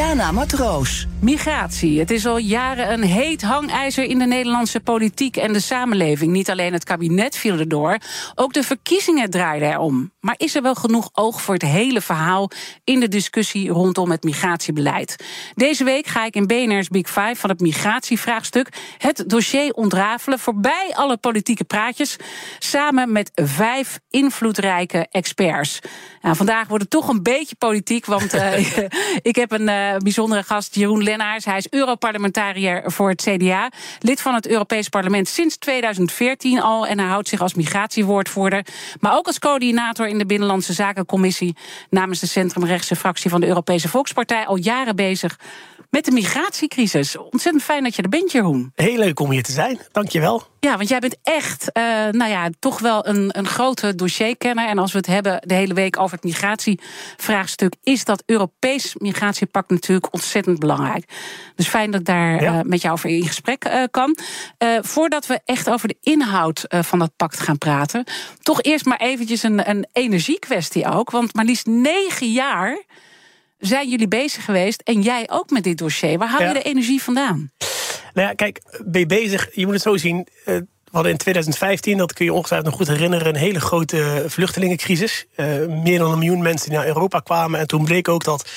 Diana Matroos. Migratie. Het is al jaren een heet hangijzer in de Nederlandse politiek en de samenleving. Niet alleen het kabinet viel erdoor, ook de verkiezingen draaiden erom. Maar is er wel genoeg oog voor het hele verhaal in de discussie rondom het migratiebeleid? Deze week ga ik in BNR's Big Five van het migratievraagstuk het dossier ontrafelen voorbij alle politieke praatjes, samen met vijf invloedrijke experts. Nou, vandaag wordt het toch een beetje politiek, want uh, ik heb een uh, bijzondere gast, Jeroen Lennaars. Hij is Europarlementariër voor het CDA. Lid van het Europees Parlement sinds 2014 al. En hij houdt zich als migratiewoordvoerder. Maar ook als coördinator in de Binnenlandse Zakencommissie. namens de centrumrechtse fractie van de Europese Volkspartij. al jaren bezig met de migratiecrisis. Ontzettend fijn dat je er bent, Jeroen. Heel leuk om hier te zijn. Dankjewel. Ja, want jij bent echt, uh, nou ja, toch wel een, een grote dossierkenner. En als we het hebben de hele week over het migratievraagstuk, is dat Europees migratiepact natuurlijk ontzettend belangrijk. Dus fijn dat ik daar ja. uh, met jou over in gesprek uh, kan. voordat we echt over de inhoud van dat pact gaan praten, toch eerst maar eventjes een, een energiekwestie ook. Want maar liefst negen jaar zijn jullie bezig geweest en jij ook met dit dossier. Waar haal ja. je de energie vandaan? Nou ja, kijk, ben je bezig, je moet het zo zien. We hadden in 2015, dat kun je ongetwijfeld nog goed herinneren, een hele grote vluchtelingencrisis. Uh, meer dan een miljoen mensen die naar Europa kwamen. En toen bleek ook dat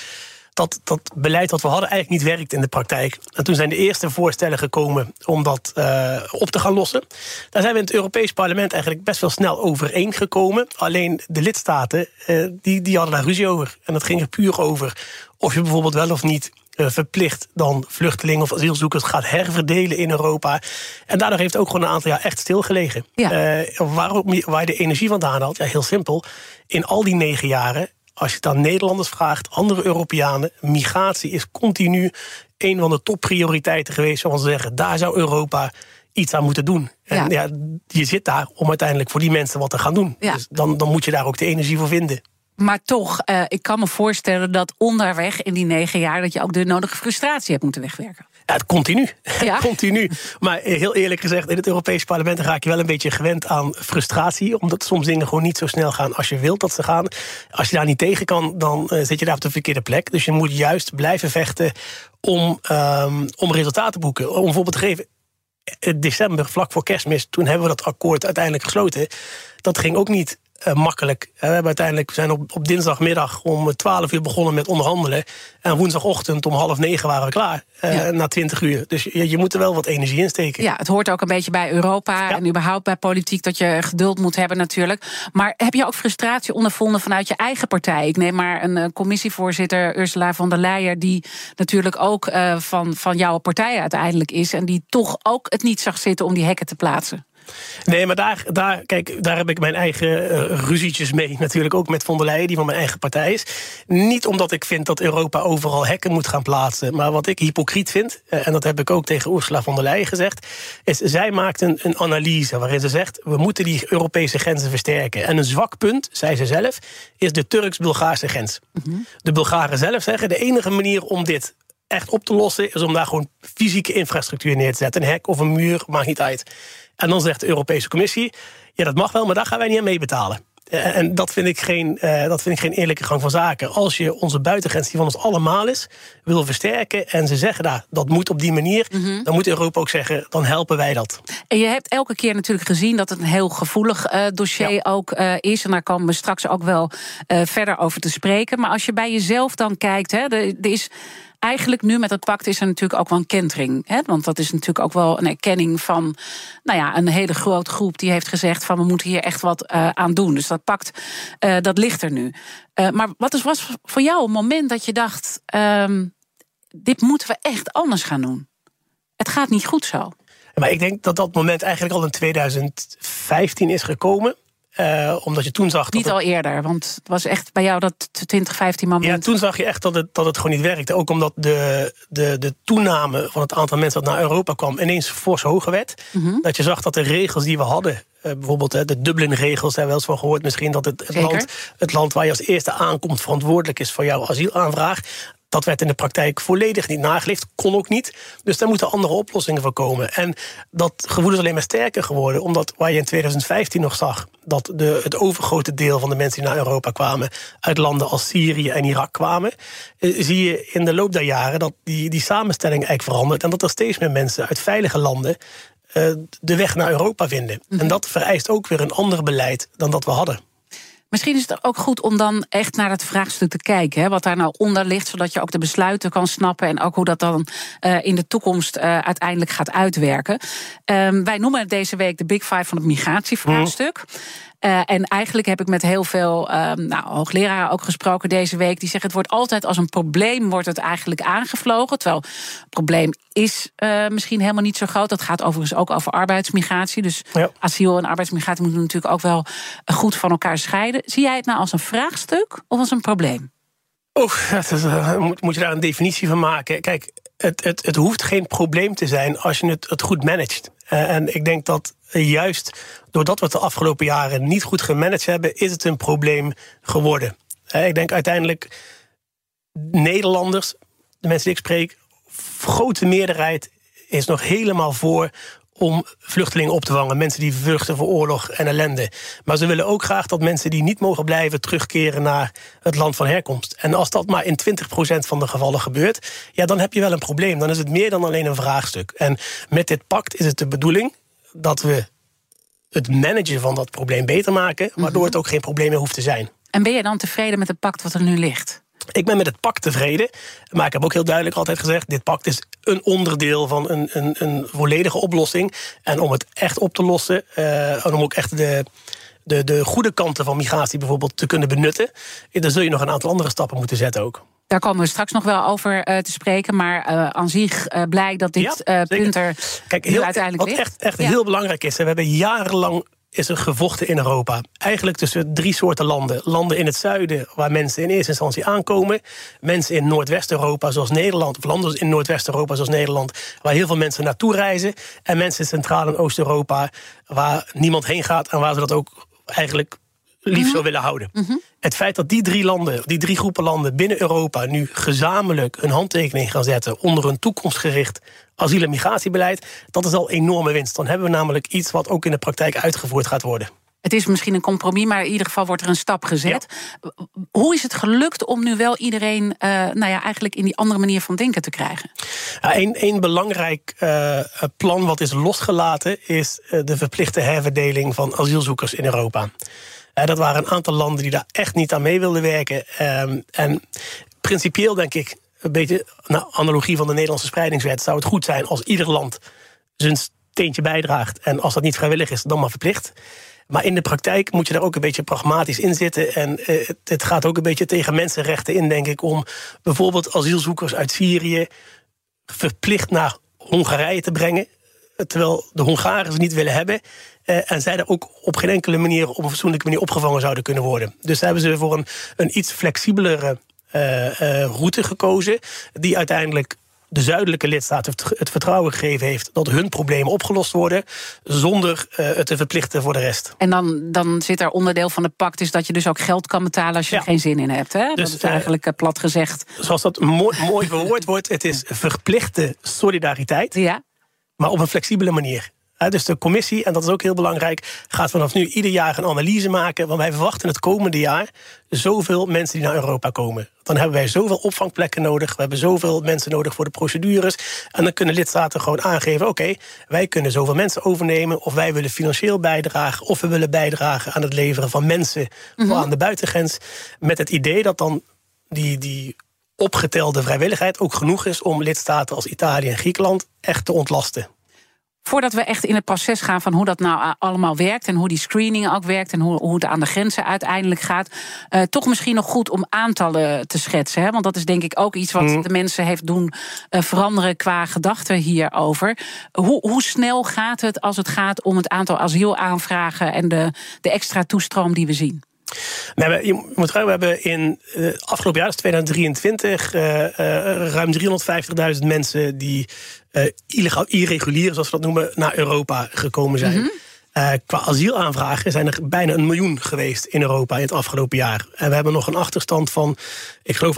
dat dat beleid wat we hadden eigenlijk niet werkt in de praktijk. En toen zijn de eerste voorstellen gekomen om dat uh, op te gaan lossen. Daar zijn we in het Europees Parlement eigenlijk best wel snel overeengekomen. Alleen de lidstaten, uh, die, die hadden daar ruzie over. En dat ging er puur over of je bijvoorbeeld wel of niet uh, verplicht dan vluchtelingen of asielzoekers gaat herverdelen in Europa. En daardoor heeft ook gewoon een aantal jaar echt stilgelegen. Ja. Uh, waarom, waar je de energie vandaan haalt? Ja, heel simpel. In al die negen jaren als je het aan Nederlanders vraagt, andere Europeanen, migratie is continu een van de topprioriteiten geweest. Zoals ze zeggen, daar zou Europa iets aan moeten doen. En ja. ja. je zit daar om uiteindelijk voor die mensen wat te gaan doen. Ja. Dus dan, dan moet je daar ook de energie voor vinden. Maar toch, uh, ik kan me voorstellen dat onderweg in die negen jaar... dat je ook de nodige frustratie hebt moeten wegwerken. Ja, het continu. Ja? continu. Maar heel eerlijk gezegd, in het Europees Parlement raak je wel een beetje gewend aan frustratie. Omdat soms dingen gewoon niet zo snel gaan als je wilt dat ze gaan. Als je daar niet tegen kan, dan uh, zit je daar op de verkeerde plek. Dus je moet juist blijven vechten om, um, om resultaten te boeken. Om een voorbeeld te geven. December, vlak voor kerstmis, toen hebben we dat akkoord uiteindelijk gesloten. Dat ging ook niet uh, makkelijk. we hebben uiteindelijk zijn op, op dinsdagmiddag om 12 uur begonnen met onderhandelen. En woensdagochtend om half negen waren we klaar. Uh, ja. Na 20 uur. Dus je, je, moet er wel wat energie in steken. Ja, het hoort ook een beetje bij Europa ja. en überhaupt bij politiek dat je geduld moet hebben natuurlijk. Maar heb je ook frustratie ondervonden vanuit je eigen partij? Ik neem maar een, een commissievoorzitter Ursula von der Leyen, die natuurlijk ook uh, van, van jouw partij uiteindelijk is. En die toch ook het niet zag zitten om die hekken te plaatsen. Nee, maar daar, daar, kijk, daar heb ik mijn eigen uh, ruzietjes mee. Natuurlijk ook met von der Leyen, die van mijn eigen partij is. Niet omdat ik vind dat Europa overal hekken moet gaan plaatsen. Maar wat ik hypocriet vind, uh, en dat heb ik ook tegen Ursula von der Leyen gezegd... is zij maakt een, een analyse waarin ze zegt... we moeten die Europese grenzen versterken. En een zwak punt, zei ze zelf, is de Turks-Bulgaarse grens. Mm -hmm. De Bulgaren zelf zeggen... de enige manier om dit echt op te lossen... is om daar gewoon fysieke infrastructuur neer te zetten. Een hek of een muur, maakt niet uit. En dan zegt de Europese Commissie: ja, dat mag wel, maar daar gaan wij niet aan meebetalen. En dat vind, ik geen, uh, dat vind ik geen eerlijke gang van zaken. Als je onze buitengrens, die van ons allemaal is, wil versterken. en ze zeggen daar, dat moet op die manier. Mm -hmm. dan moet Europa ook zeggen, dan helpen wij dat. En je hebt elke keer natuurlijk gezien dat het een heel gevoelig uh, dossier ja. ook uh, is. En daar komen we straks ook wel verder over te spreken. Maar als je bij jezelf dan kijkt, hè, er, er is eigenlijk nu met het pact is er natuurlijk ook wel een kentering. Hè? Want dat is natuurlijk ook wel een erkenning van nou ja, een hele grote groep die heeft gezegd van we moeten hier echt wat uh, aan doen. Dus dat pact, uh, dat ligt er nu. Uh, maar wat was voor jou een moment dat je dacht, um, dit moeten we echt anders gaan doen? Het gaat niet goed zo. Maar ik denk dat dat moment eigenlijk al in 2015 is gekomen. Uh, omdat je toen zag. Niet al eerder, want het was echt bij jou dat 2015 moment. Ja, toen zag je echt dat het, dat het gewoon niet werkte. Ook omdat de, de, de toename van het aantal mensen dat naar Europa kwam ineens fors hoger werd. Mhm. Dat je zag dat de regels die we hadden, uh, bijvoorbeeld de Dublin-regels, daar wel eens van gehoord misschien, dat het, het land, het land waar je als eerste aankomt verantwoordelijk is voor jouw asielaanvraag. Dat werd in de praktijk volledig niet nageleefd, kon ook niet. Dus daar moeten andere oplossingen voor komen. En dat gevoel is alleen maar sterker geworden, omdat waar je in 2015 nog zag dat de, het overgrote deel van de mensen die naar Europa kwamen uit landen als Syrië en Irak kwamen, eh, zie je in de loop der jaren dat die, die samenstelling eigenlijk verandert en dat er steeds meer mensen uit veilige landen eh, de weg naar Europa vinden. En mhm. dat vereist ook weer een ander beleid dan dat we hadden. Misschien is het ook goed om dan echt naar het vraagstuk te kijken. Hè, wat daar nou onder ligt, zodat je ook de besluiten kan snappen. En ook hoe dat dan uh, in de toekomst uh, uiteindelijk gaat uitwerken. Um, wij noemen het deze week de Big Five van het migratievraagstuk. Uh, en eigenlijk heb ik met heel veel uh, nou, hoogleraren ook gesproken deze week. Die zeggen het wordt altijd als een probleem wordt het eigenlijk aangevlogen. Terwijl het probleem is uh, misschien helemaal niet zo groot. Dat gaat overigens ook over arbeidsmigratie. Dus ja. asiel en arbeidsmigratie moeten natuurlijk ook wel goed van elkaar scheiden. Zie jij het nou als een vraagstuk of als een probleem? Oeh, moet, moet je daar een definitie van maken? Kijk, het, het, het hoeft geen probleem te zijn als je het, het goed managt. en ik denk dat juist doordat we het de afgelopen jaren niet goed gemanaged hebben, is het een probleem geworden. Ik denk uiteindelijk Nederlanders, de mensen die ik spreek, grote meerderheid is nog helemaal voor om vluchtelingen op te vangen. Mensen die vluchten voor oorlog en ellende. Maar ze willen ook graag dat mensen die niet mogen blijven terugkeren naar het land van herkomst. En als dat maar in 20% van de gevallen gebeurt, ja, dan heb je wel een probleem. Dan is het meer dan alleen een vraagstuk. En met dit pact is het de bedoeling dat we het managen van dat probleem beter maken, waardoor mhm. het ook geen probleem meer hoeft te zijn. En ben je dan tevreden met het pact wat er nu ligt? Ik ben met het pact tevreden. Maar ik heb ook heel duidelijk altijd gezegd: dit pact is een onderdeel van een, een, een volledige oplossing. En om het echt op te lossen, uh, en om ook echt de, de, de goede kanten van migratie bijvoorbeeld te kunnen benutten, dan zul je nog een aantal andere stappen moeten zetten ook. Daar komen we straks nog wel over uh, te spreken. Maar uh, aan zich uh, blij dat dit ja, punt er Kijk, heel, uiteindelijk wat echt, echt heel belangrijk is. We hebben jarenlang is er gevochten in Europa. Eigenlijk tussen drie soorten landen. Landen in het zuiden, waar mensen in eerste instantie aankomen. Mensen in Noordwest-Europa, zoals Nederland. Of landen in Noordwest-Europa, zoals Nederland. Waar heel veel mensen naartoe reizen. En mensen in Centraal- en Oost-Europa, waar niemand heen gaat. En waar ze dat ook eigenlijk lief mhm. zou willen houden. Mhm. Het feit dat die drie landen, die drie groepen landen binnen Europa nu gezamenlijk een handtekening gaan zetten onder een toekomstgericht asiel- en migratiebeleid, dat is al enorme winst. Dan hebben we namelijk iets wat ook in de praktijk uitgevoerd gaat worden. Het is misschien een compromis, maar in ieder geval wordt er een stap gezet. Hoe is het gelukt om nu wel iedereen uh, nou ja, eigenlijk in die andere manier van denken te krijgen? Ja, een, belangrijk uh, plan wat is losgelaten is uh, de verplichte herverdeling van asielzoekers in Europa. Uh, dat waren een aantal landen die daar echt niet aan mee wilden werken. Uh, en principieel denk ik, een beetje naar analogie van de Nederlandse spreidingswet, zou het goed zijn als ieder land zijn steentje bijdraagt. En als dat niet vrijwillig is, dan maar verplicht. Maar in de praktijk moet je daar ook een beetje pragmatisch in zitten. En uh, het gaat ook een beetje tegen mensenrechten in, denk ik, om bijvoorbeeld asielzoekers uit Syrië verplicht naar Hongarije te brengen. Terwijl de Hongaren ze niet willen hebben. Uh, en zij er ook op geen enkele manier op een fatsoenlijke manier opgevangen zouden kunnen worden. Dus daar hebben ze voor een, een iets flexibelere uh, uh, route gekozen. Die uiteindelijk de zuidelijke lidstaat het vertrouwen gegeven heeft dat hun problemen opgelost worden, zonder uh, het te verplichten voor de rest. En dan, dan zit er onderdeel van het pact is dat je dus ook geld kan betalen als je er geen zin in hebt. Hè? Dus, dat is eigenlijk uh, plat gezegd. Zoals dat mooi, mooi verwoord wordt, het is verplichte solidariteit, ja. maar op een flexibele manier. Dus de commissie, en dat is ook heel belangrijk, gaat vanaf nu ieder jaar een analyse maken. Want wij verwachten het komende jaar zoveel mensen die naar Europa komen. Dan hebben wij zoveel opvangplekken nodig. We hebben zoveel mensen nodig voor de procedures. En dan kunnen lidstaten gewoon aangeven: oké, wij kunnen zoveel mensen overnemen. Of wij willen financieel bijdragen. Of we willen bijdragen aan het leveren van mensen mm aan de buitengrens. Met het idee dat dan die, die opgetelde vrijwilligheid ook genoeg is om lidstaten als Italië en Griekenland echt te ontlasten. Voordat we echt in het proces gaan van hoe dat nou allemaal werkt en hoe die screening ook werkt en hoe, hoe het aan de grenzen uiteindelijk gaat, uh, toch misschien nog goed om aantallen te schetsen. Hè? Want dat is denk ik ook iets wat mhm. de mensen heeft doen uh, veranderen qua gedachten hierover. Hoe, hoe snel gaat het als het gaat om het aantal asielaanvragen en de, de extra toestroom die we zien? Nee, je moet we hebben in uh, afgelopen jaar, dus 2023, uh, uh, ruim 350.000 mensen die illegaal, irregulier, zoals we dat noemen, naar Europa gekomen zijn. Mm -hmm. qua asielaanvragen zijn er bijna een miljoen geweest in Europa in het afgelopen jaar. En we hebben nog een achterstand van, ik geloof,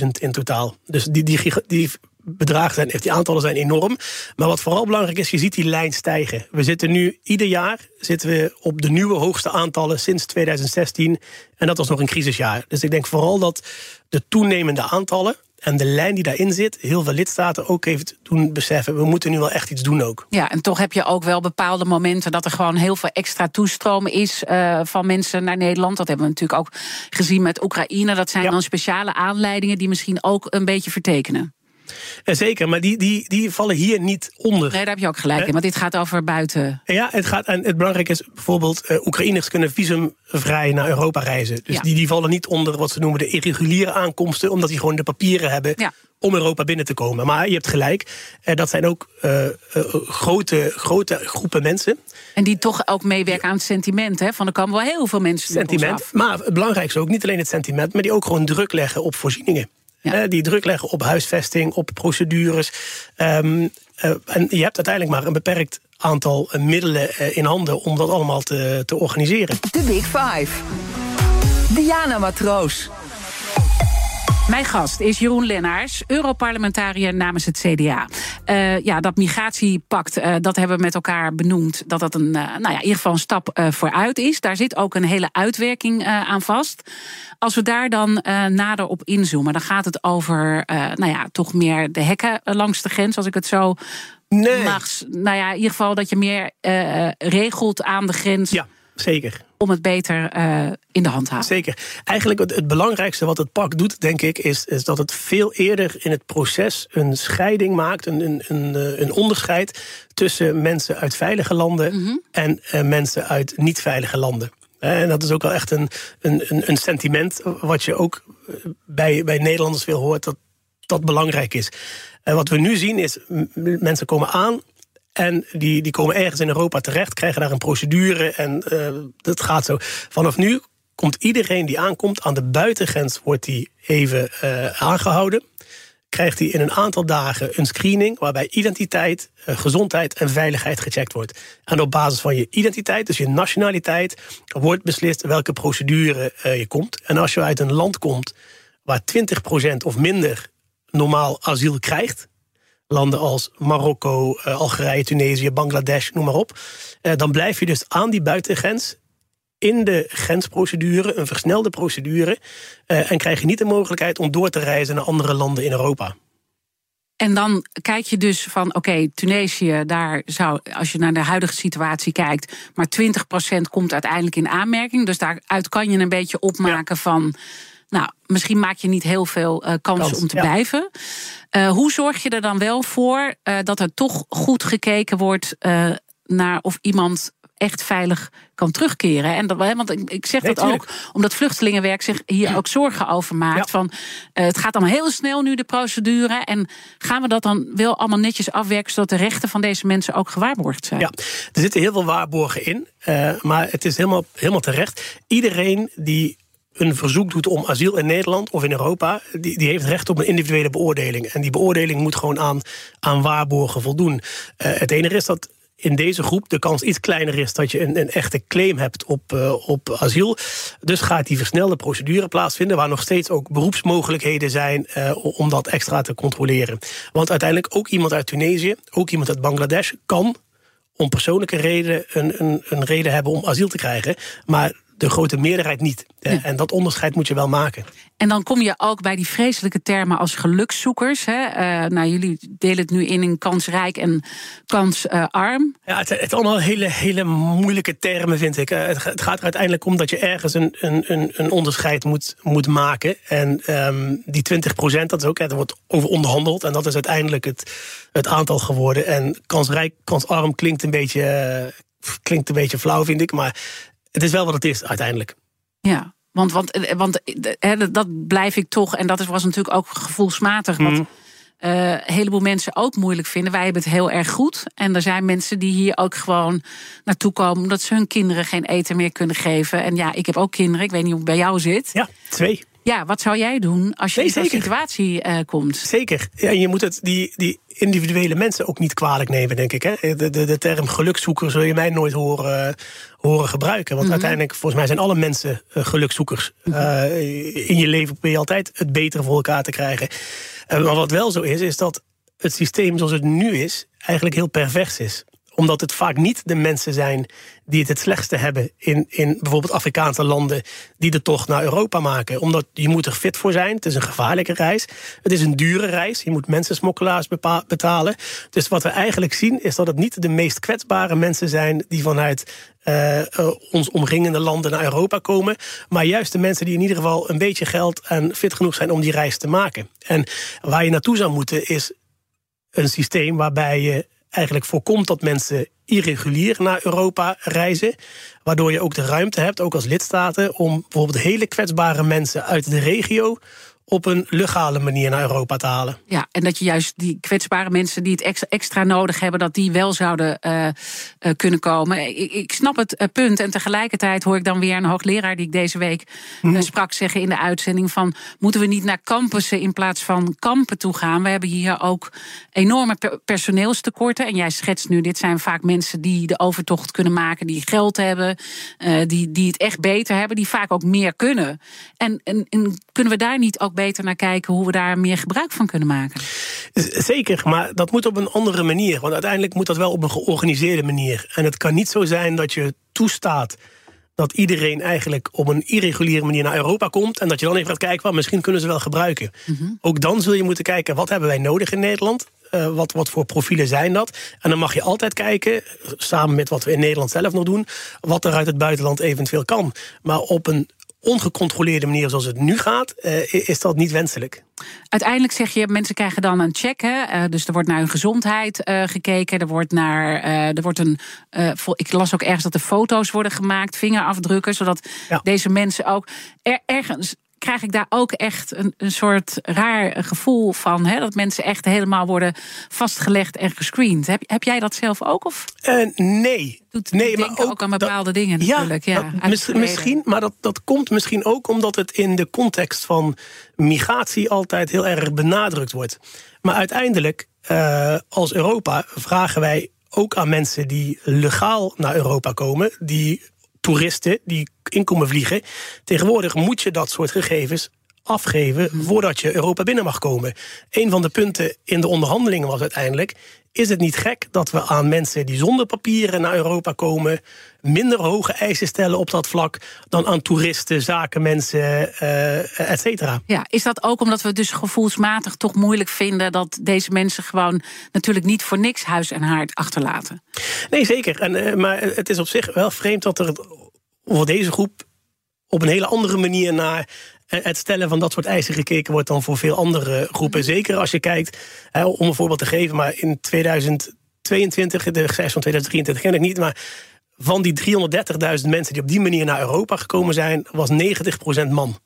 860.000 in totaal. Dus die, die, die bedragen zijn, die aantallen zijn enorm. Maar wat vooral belangrijk is, je ziet die lijn stijgen. We zitten nu ieder jaar zitten we op de nieuwe hoogste aantallen sinds 2016. En dat was nog een crisisjaar. Dus ik denk vooral dat de toenemende aantallen en de lijn die daarin zit, heel veel lidstaten ook heeft doen beseffen. We moeten nu wel echt iets doen ook. Ja, en toch heb je ook wel bepaalde momenten dat er gewoon heel veel extra toestroom is uh, van mensen naar Nederland. Dat hebben we natuurlijk ook gezien met Oekraïne. Dat zijn dan speciale aanleidingen die misschien ook een beetje vertekenen. Eh, zeker, maar die, die, die vallen hier niet onder. Nee, daar heb je ook gelijk in, want dit gaat over buiten. Ja, het, gaat, en het belangrijke is bijvoorbeeld... Uh, Oekraïners kunnen visumvrij naar Europa reizen. Dus die, die vallen niet onder wat ze noemen de irreguliere aankomsten... omdat die gewoon de papieren hebben om Europa binnen te komen. Maar je hebt gelijk, uh, dat zijn ook uh, grote, grote groepen mensen. En die toch ook meewerken aan het sentiment. Hè? Van er komen wel heel veel mensen Sentiment, maar het belangrijkste ook niet alleen het sentiment... maar die ook gewoon druk leggen op voorzieningen. Ja. die druk leggen op huisvesting, op procedures. Um, uh, en je hebt uiteindelijk maar een beperkt aantal uh, middelen uh, in handen om dat allemaal te, te organiseren. De Big Five. Diana Matroos. Mijn gast is Jeroen Lennaars, Europarlementariër namens het CDA. Uh, ja, dat migratiepact, uh, dat hebben we met elkaar benoemd. Dat dat een, uh, nou ja, in ieder geval een stap vooruit is. Daar zit ook een hele uitwerking aan vast. Als we daar dan nader op inzoomen, dan gaat het over, nou ja, toch meer de hekken langs de grens, als ik het zo nee. mag. Nou ja, in ieder geval dat je meer regelt aan de grens. Ja, zeker om het beter uh, in de hand te houden. Zeker. Eigenlijk het, het, belangrijkste wat het pak doet, denk ik, is, is dat het veel eerder in het proces een scheiding maakt, een, een, een, eh, een onderscheid tussen mensen uit veilige landen mm -hmm. en uh, mensen uit niet-veilige landen. En dat is ook wel echt een, een, een sentiment wat je ook bij, bij Nederlanders veel hoort, dat dat belangrijk is. En wat we nu zien is, mensen komen aan en die, die komen ergens in Europa terecht, krijgen daar een procedure en uh, dat gaat zo. Vanaf nu komt iedereen die aankomt aan de buitengrens, wordt die even uh, aangehouden. Krijgt hij in een aantal dagen een screening waarbij identiteit, uh, gezondheid en veiligheid gecheckt wordt. En op basis van je identiteit, dus je nationaliteit, wordt beslist welke procedure je komt. En als je uit een land komt waar 20% of minder normaal asiel krijgt, landen als Marokko, uh, Algerije, Tunesië, Bangladesh, noem maar op. Uh, dan blijf je dus aan die buitengrens in de grensprocedure, een versnelde procedure, uh, en krijg je niet de mogelijkheid om door te reizen naar andere landen in Europa. En dan kijk je dus van, oké, okay, Tunesië, daar zou, als je naar de huidige situatie kijkt, maar 20% komt uiteindelijk in aanmerking. Dus daaruit kan je een beetje opmaken ja. van nou, misschien maak je niet heel veel uh, kans, kans, om te ja. blijven. Uh, hoe zorg je er dan wel voor uh, dat er toch goed gekeken wordt naar of iemand echt veilig kan terugkeren. En dat, want ik zeg nee, dat tuurlijk. ook omdat vluchtelingenwerk zich hier ook zorgen over maakt. Ja. Van, uh, het gaat allemaal heel snel nu, de procedure. En gaan we dat dan wel allemaal netjes afwerken... zodat de rechten van deze mensen ook gewaarborgd zijn? Ja, er zitten heel veel waarborgen in. Uh, maar het is helemaal, helemaal terecht. Iedereen die een verzoek doet om asiel in Nederland of in Europa, die, die heeft recht op een individuele beoordeling. En die beoordeling moet gewoon aan, aan waarborgen voldoen. Uh, het enige is dat in deze groep de kans iets kleiner is dat je een, een echte claim hebt op, uh, op asiel. Dus gaat die versnelde procedure plaatsvinden, waar nog steeds ook beroepsmogelijkheden zijn uh, om dat extra te controleren. Want uiteindelijk ook iemand uit Tunesië, ook iemand uit Bangladesh kan om persoonlijke reden een, een, een reden hebben om asiel te krijgen. Maar de grote meerderheid niet. Ja. En dat onderscheid moet je wel maken. En dan kom je ook bij die vreselijke termen als gelukszoekers. Hè? Uh, nou, jullie delen het nu in in kansrijk en kansarm. Uh, ja, het, het allemaal hele, hele moeilijke termen, vind ik. Uh, het, het, gaat er uiteindelijk om dat je ergens een, een, een onderscheid moet, moet maken. En um, die 20 procent, dat is ook, er wordt over onderhandeld. En dat is uiteindelijk het, het aantal geworden. En kansrijk, kansarm klinkt een beetje, klinkt een beetje flauw, vind ik. Maar het is wel wat het is uiteindelijk. Ja, want, want, eh, want he, dat blijf ik toch, en dat was natuurlijk ook gevoelsmatig. Wat mm. uh, een heleboel mensen ook moeilijk vinden. Wij hebben het heel erg goed. En er zijn mensen die hier ook gewoon naartoe komen omdat ze hun kinderen geen eten meer kunnen geven. En ja, ik heb ook kinderen. Ik weet niet hoe het bij jou zit. Ja, twee. Ja, wat zou jij doen als je nee, in zo'n situatie uh, komt? Zeker. Ja, je moet het, die, die individuele mensen ook niet kwalijk nemen, denk ik. Hè? De, de, de term gelukzoeker zul je mij nooit horen, horen gebruiken. Want mm -hmm. uiteindelijk, volgens mij zijn alle mensen uh, gelukzoekers. Mm -hmm. uh, in je leven probeer je altijd het betere voor elkaar te krijgen. Uh, maar wat wel zo is, is dat het systeem zoals het nu is... eigenlijk heel pervers is omdat het vaak niet de mensen zijn die het het slechtste hebben in, in bijvoorbeeld Afrikaanse landen, die de tocht naar Europa maken. Omdat je moet er fit voor zijn. Het is een gevaarlijke reis. Het is een dure reis. Je moet mensensmokkelaars betalen. Dus wat we eigenlijk zien is dat het niet de meest kwetsbare mensen zijn die vanuit uh, uh, ons omringende landen naar Europa komen. Maar juist de mensen die in ieder geval een beetje geld en fit genoeg zijn om die reis te maken. En waar je naartoe zou moeten is een systeem waarbij je eigenlijk voorkomt dat mensen irregulier naar Europa reizen. Waardoor je ook de ruimte hebt, ook als lidstaten, om bijvoorbeeld hele kwetsbare mensen uit de regio op een legale manier naar Europa te halen. Ja, en dat je juist die kwetsbare mensen die het extra, nodig hebben, dat die wel zouden uh, uh, kunnen komen. Ik, ik snap het uh, punt. En tegelijkertijd hoor ik dan weer een hoogleraar die ik deze week mm. sprak zeggen in de uitzending: van moeten we niet naar campussen in plaats van kampen toe gaan? We hebben hier ook enorme per personeelstekorten. En jij schetst nu, dit zijn vaak mensen die de overtocht kunnen maken, die geld hebben, die, die het echt beter hebben, die vaak ook meer kunnen. En, en, en kunnen we daar niet ook beter naar kijken hoe we daar meer gebruik van kunnen maken. Zeker, maar dat moet op een andere manier. Want uiteindelijk moet dat wel op een georganiseerde manier. En het kan niet zo zijn dat je toestaat dat iedereen eigenlijk op een irreguliere manier naar Europa komt. En dat je dan even gaat kijken, well, misschien kunnen ze wel gebruiken. Mm -hmm. Ook dan zul je moeten kijken, wat hebben wij nodig in Nederland? Uh, wat, wat voor profielen zijn dat? En dan mag je altijd kijken, samen met wat we in Nederland zelf nog doen, wat er uit het buitenland eventueel kan. Maar op een ongecontroleerde manier zoals het nu gaat, uh, is dat niet wenselijk. Uiteindelijk zeg je, mensen krijgen dan een check. Hè? Uh, dus er wordt naar hun gezondheid uh, gekeken. Er wordt naar. er wordt een. ik las ook ergens dat er foto's worden gemaakt, vingerafdrukken. Zodat ja. deze mensen ook er, ergens krijg ik daar ook echt een, een soort raar gevoel van. Hè? Dat mensen echt helemaal worden vastgelegd en gescreend. Heb, heb jij dat zelf ook? Of? Uh, nee. Doet nee, maar ook, ook aan bepaalde dat, dingen natuurlijk. Ja, ja dat, misschien, maar dat, dat komt misschien ook omdat het in de context van migratie altijd heel erg benadrukt wordt. Maar uiteindelijk, uh, als Europa, vragen wij ook aan mensen die legaal naar Europa komen, die toeristen die inkomen vliegen. Tegenwoordig moet je dat soort gegevens afgeven voordat je Europa binnen mag komen. Een van de punten in de onderhandelingen was uiteindelijk: is het niet gek dat we aan mensen die zonder papieren naar Europa komen minder hoge eisen stellen op dat vlak dan aan toeristen, zakenmensen, uh, et cetera? Ja, is dat ook omdat we dus gevoelsmatig toch moeilijk vinden dat deze mensen gewoon natuurlijk niet voor niks huis en haard achterlaten? Nee, zeker. En, uh, maar het is op zich wel vreemd dat er voor deze groep op een hele andere manier naar het stellen van dat soort eisen gekeken wordt dan voor veel andere groepen. Zeker als je kijkt, om een voorbeeld te geven, maar in 2022, de cijfers van 2023 ken ik niet, maar van die 330.000 mensen die op die manier naar Europa gekomen zijn, was 90% man.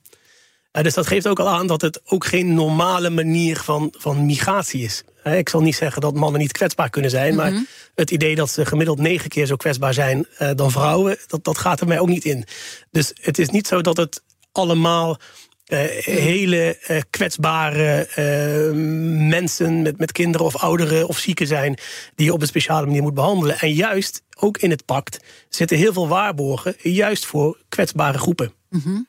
Dus dat geeft ook al aan dat het ook geen normale manier van, van migratie is. Ik zal niet zeggen dat mannen niet kwetsbaar kunnen zijn, maar mm-hmm. het idee dat ze gemiddeld negen keer zo kwetsbaar zijn dan vrouwen, dat, dat gaat er mij ook niet in. Dus het is niet zo dat het allemaal uh, hele uh, kwetsbare uh, mensen met, met kinderen of ouderen of zieken zijn die je op een speciale manier moet behandelen. En juist ook in het pact, zitten heel veel waarborgen, juist voor kwetsbare groepen.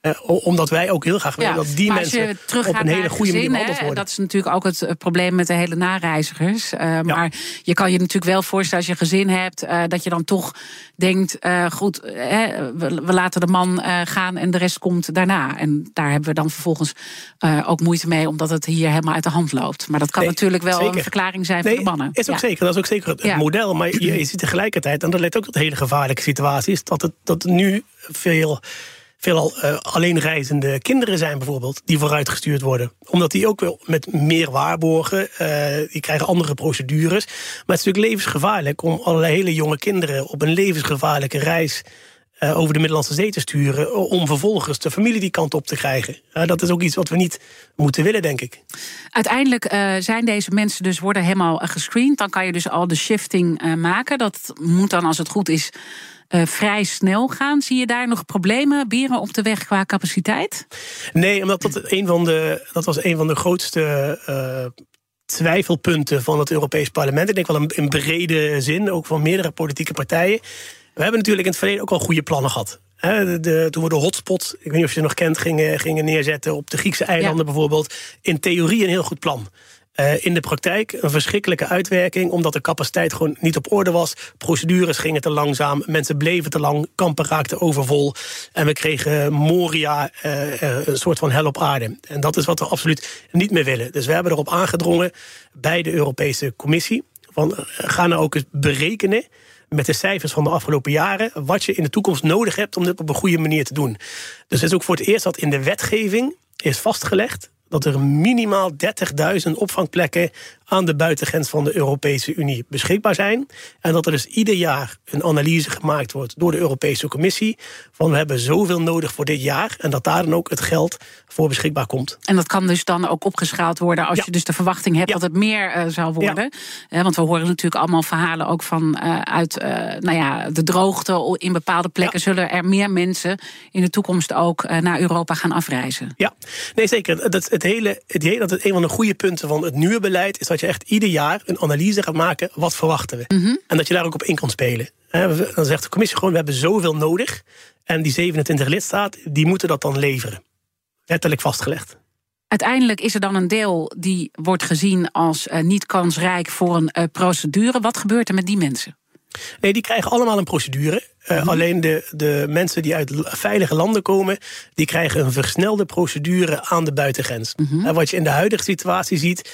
Uh, omdat wij ook heel graag willen dat die mensen op een hele goede manier behandeld worden. Dat is natuurlijk ook het probleem met de hele nareizigers. Uh, maar je kan je natuurlijk wel voorstellen als je gezin hebt, uh, dat je dan toch denkt: goed, we, we, laten de man gaan en de rest komt daarna. En daar hebben we dan vervolgens ook moeite mee, omdat het hier helemaal uit de hand loopt. Maar dat kan natuurlijk wel een verklaring zijn nee, voor de mannen. Is ook zeker, dat is ook zeker het model. Maar je, je ziet tegelijkertijd, en dat leidt ook tot hele gevaarlijke situaties, dat het dat nu veel veelal uh, alleenreizende kinderen zijn bijvoorbeeld... die vooruitgestuurd worden. Omdat die ook wel met meer waarborgen... Uh, die krijgen andere procedures. Maar het is natuurlijk levensgevaarlijk om allerlei hele jonge kinderen... op een levensgevaarlijke reis uh, over de Middellandse Zee te sturen... om vervolgens de familie die kant op te krijgen. dat is ook iets wat we niet moeten willen, denk ik. Uiteindelijk zijn deze mensen dus worden helemaal gescreend. Dan kan je dus al de shifting maken. Dat moet dan, als het goed is uh, vrij snel gaan. Zie je daar nog problemen, bieren op de weg qua capaciteit? Nee, omdat dat, een van de, dat was een van de grootste. Uh, twijfelpunten van het Europees Parlement. Ik denk wel in brede zin, ook van meerdere politieke partijen. We hebben natuurlijk in het verleden ook al goede plannen gehad. De, de, toen we de hotspot, ik weet niet of je het nog kent, gingen, gingen neerzetten op de Griekse eilanden ja. bijvoorbeeld. In theorie een heel goed plan. Uh, in de praktijk een verschrikkelijke uitwerking, omdat de capaciteit gewoon niet op orde was. Procedures gingen te langzaam, mensen bleven te lang, kampen raakten overvol. En we kregen Moria, uh, uh, een soort van hel op aarde. En dat is wat we absoluut niet meer willen. Dus we hebben erop aangedrongen bij de Europese Commissie. Van, ga nou ook eens berekenen met de cijfers van de afgelopen jaren wat je in de toekomst nodig hebt om dit op een goede manier te doen. Dus het is ook voor het eerst dat in de wetgeving is vastgelegd dat er minimaal 30.000 opvangplekken aan de buitengrens van de Europese Unie beschikbaar zijn. En dat er dus ieder jaar een analyse gemaakt wordt door de Europese Commissie van we hebben zoveel nodig voor dit jaar en dat daar dan ook het geld voor beschikbaar komt. En dat kan dus dan ook opgeschaald worden als ja. je dus de verwachting hebt ja. dat het meer uh, zal worden. Ja. want we horen natuurlijk allemaal verhalen ook van uh, uit uh, nou ja, de droogte in bepaalde plekken zullen er meer mensen in de toekomst ook naar Europa gaan afreizen. Ja, nee zeker. Dat, het hele, het hele, dat het een van de goede punten van het nieuwe beleid is dat je echt ieder jaar een analyse gaat maken. Wat verwachten we? Mm -hmm. En dat je daar ook op in kan spelen. Dan zegt de commissie gewoon, we hebben zoveel nodig. En die 27 lidstaten, die moeten dat dan leveren. Letterlijk vastgelegd. Uiteindelijk is er dan een deel die wordt gezien als uh, niet kansrijk voor een uh, procedure. Wat gebeurt er met die mensen? Nee, die krijgen allemaal een procedure. Uh, mm-hmm. Alleen de, de mensen die uit veilige landen komen, die krijgen een versnelde procedure aan de buitengrens. En wat je in de huidige situatie ziet,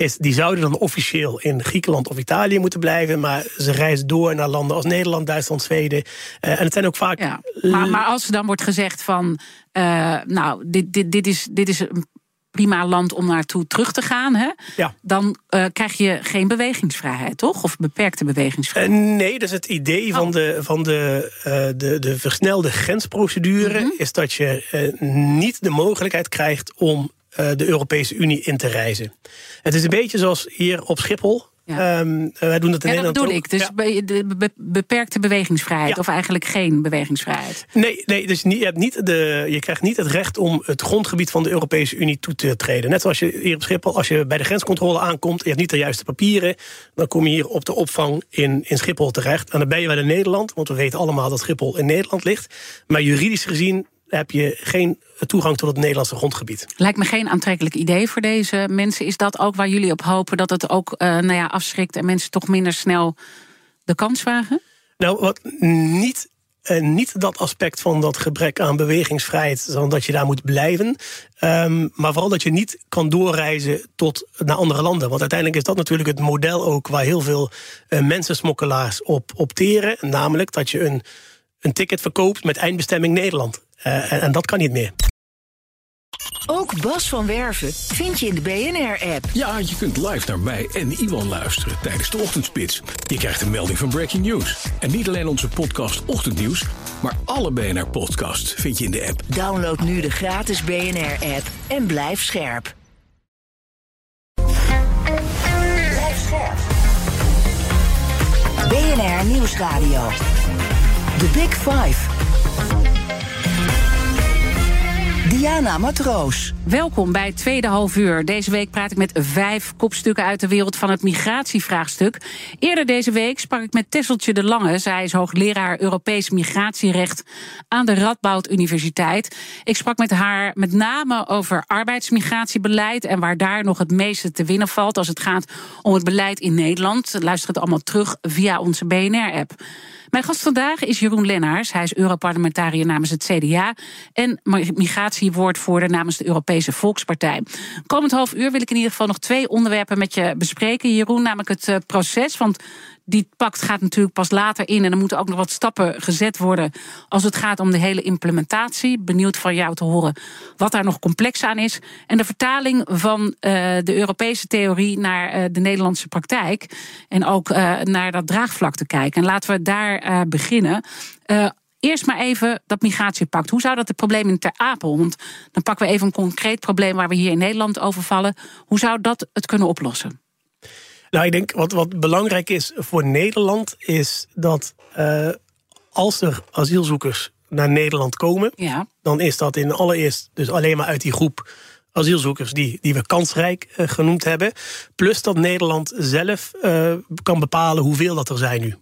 is die zouden dan officieel in Griekenland of Italië moeten blijven, maar ze reizen door naar landen als Nederland, Duitsland, Zweden. Uh, en het zijn ook vaak. Ja, maar, maar als er dan wordt gezegd van, uh, nou, dit, dit, dit, is, dit is een prima land om naartoe terug te gaan, hè? Ja. dan uh, krijg je geen bewegingsvrijheid, toch? Of beperkte bewegingsvrijheid? Uh, nee, dus het idee oh. van, de, van de, uh, de, de versnelde grensprocedure mm -hmm. is dat je niet de mogelijkheid krijgt om de Europese Unie in te reizen. Het is een beetje zoals hier op Schiphol. Ja. Um, wij doen dat in ja, Nederland dat bedoel ook. ik. Dus ja. de be beperkte bewegingsvrijheid. Of eigenlijk geen bewegingsvrijheid. Nee, nee dus niet, je, hebt niet de, je krijgt niet het recht om het grondgebied van de Europese Unie toe te treden. Net zoals je hier op Schiphol, als je bij de grenscontrole aankomt... je hebt niet de juiste papieren... dan kom je hier op de opvang in, in Schiphol terecht. En dan ben je wel in Nederland, want we weten allemaal dat Schiphol in Nederland ligt. Maar juridisch gezien heb je geen toegang tot het Nederlandse grondgebied. Lijkt me geen aantrekkelijk idee voor deze mensen. Is dat ook waar jullie op hopen dat het ook uh, nou ja, afschrikt en mensen toch minder snel de kans vragen? Nou, wat niet. Uh, niet dat aspect van dat gebrek aan bewegingsvrijheid, dat je daar moet blijven. Um, maar vooral dat je niet kan doorreizen tot naar andere landen. Want uiteindelijk is dat natuurlijk het model ook waar heel veel uh, mensensmokkelaars op opteren. Namelijk dat je een een ticket verkoopt met eindbestemming Nederland. Uh, en, en dat kan niet meer. Ook Bas van Werven vind je in de BNR-app. Ja, je kunt live naar mij en Iwan luisteren tijdens de ochtendspits. Je krijgt een melding van Breaking News. En niet alleen onze podcast Ochtendnieuws, maar alle BNR-podcasts vind je in de app. Download nu de gratis BNR-app en blijf scherp. Blijf scherp. BNR Nieuwsradio. The Big Five. Diana Matroos. Welkom bij Tweede Half Uur. Deze week praat ik met vijf kopstukken uit de wereld van het migratievraagstuk. Eerder deze week sprak ik met Tesseltje de Lange. Zij is hoogleraar Europees migratierecht aan de Radboud Universiteit. Ik sprak met haar met name over arbeidsmigratiebeleid en waar daar nog het meeste te winnen valt als het gaat om het beleid in Nederland. Luister het allemaal terug via onze BNR-app. Mijn gast vandaag is Jeroen Lennaars. Hij is Europarlementariër namens het CDA en migratiewoordvoerder namens de Europese Volkspartij. Komend half uur wil ik in ieder geval nog twee onderwerpen met je bespreken, Jeroen. Namelijk het eh, proces. Want die pact gaat natuurlijk pas later in. En er moeten ook nog wat stappen gezet worden als het gaat om de hele implementatie. Benieuwd van jou te horen wat daar nog complex aan is. En de vertaling van uh, de Europese theorie naar uh, de Nederlandse praktijk. En ook uh, naar dat draagvlak te kijken. En laten we daar beginnen. Eerst maar even dat migratiepact. Hoe zou dat het probleem in Ter Apel? Want dan pakken we even een concreet probleem waar we hier in Nederland over vallen. Hoe zou dat het kunnen oplossen? Nou, ik denk wat, wat belangrijk is voor Nederland, is dat uh, als er asielzoekers naar Nederland komen, ja. dan is dat in allereerst dus alleen maar uit die groep asielzoekers die, die we kansrijk uh, genoemd hebben. Plus dat Nederland zelf uh, kan bepalen hoeveel dat er zijn nu.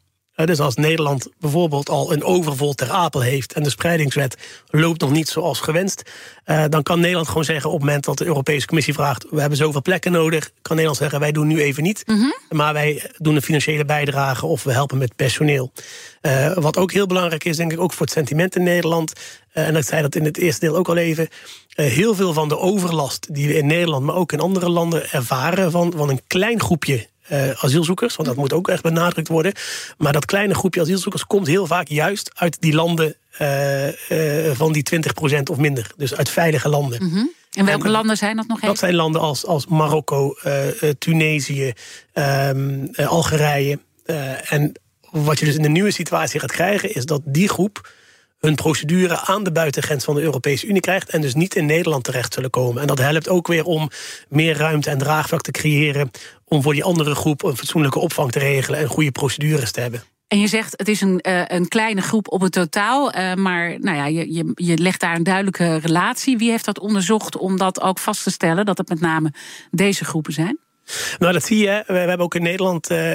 Dus als Nederland bijvoorbeeld al een overvol ter apel heeft en de spreidingswet loopt nog niet zoals gewenst, uh, dan kan Nederland gewoon zeggen op het moment dat de Europese Commissie vraagt: we hebben zoveel plekken nodig, kan Nederland zeggen: wij doen nu even niet, mm -hmm. maar wij doen een financiële bijdrage of we helpen met personeel. Uh, wat ook heel belangrijk is, denk ik, ook voor het sentiment in Nederland. Uh, en ik zei dat in het eerste deel ook al even. heel veel van de overlast die we in Nederland, maar ook in andere landen ervaren van, van een klein groepje uh, asielzoekers, want dat moet ook echt benadrukt worden. Maar dat kleine groepje asielzoekers komt heel vaak juist uit die landen uh, uh, van die 20% of minder. Dus uit veilige landen. Mm -hmm. En welke en, landen zijn dat nog even? Dat zijn landen als, als Marokko, Tunesië, um, Algerije. en wat je dus in de nieuwe situatie gaat krijgen, is dat die groep hun procedure aan de buitengrens van de Europese Unie krijgt en dus niet in Nederland terecht zullen komen. En dat helpt ook weer om meer ruimte en draagvlak te creëren om voor die andere groep een fatsoenlijke opvang te regelen en goede procedures te hebben. En je zegt het is een, uh, een kleine groep op het totaal, uh, maar nou ja, je, je, je legt daar een duidelijke relatie. Wie heeft dat onderzocht om dat ook vast te stellen dat het met name deze groepen zijn? Nou, dat zie je. We, we hebben ook in Nederland uh,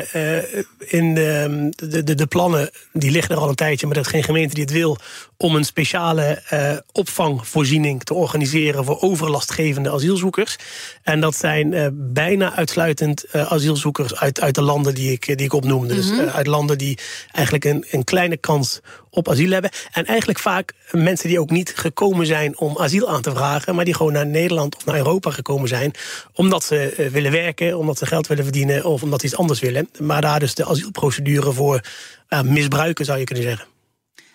in de, de, de, de, plannen, die liggen er al een tijdje, maar dat is geen gemeente die het wil, om een speciale uh, opvangvoorziening te organiseren voor overlastgevende asielzoekers. En dat zijn bijna uitsluitend asielzoekers uit, uit de landen die ik, die ik opnoemde. Mm -hmm. Dus uit landen die eigenlijk een, een kleine kans op asiel hebben. En eigenlijk vaak mensen die ook niet gekomen zijn om asiel aan te vragen, maar die gewoon naar Nederland of naar Europa gekomen zijn, omdat ze willen werken, omdat ze geld willen verdienen of omdat ze iets anders willen. Maar daar dus de asielprocedure voor uh, misbruiken, zou je kunnen zeggen.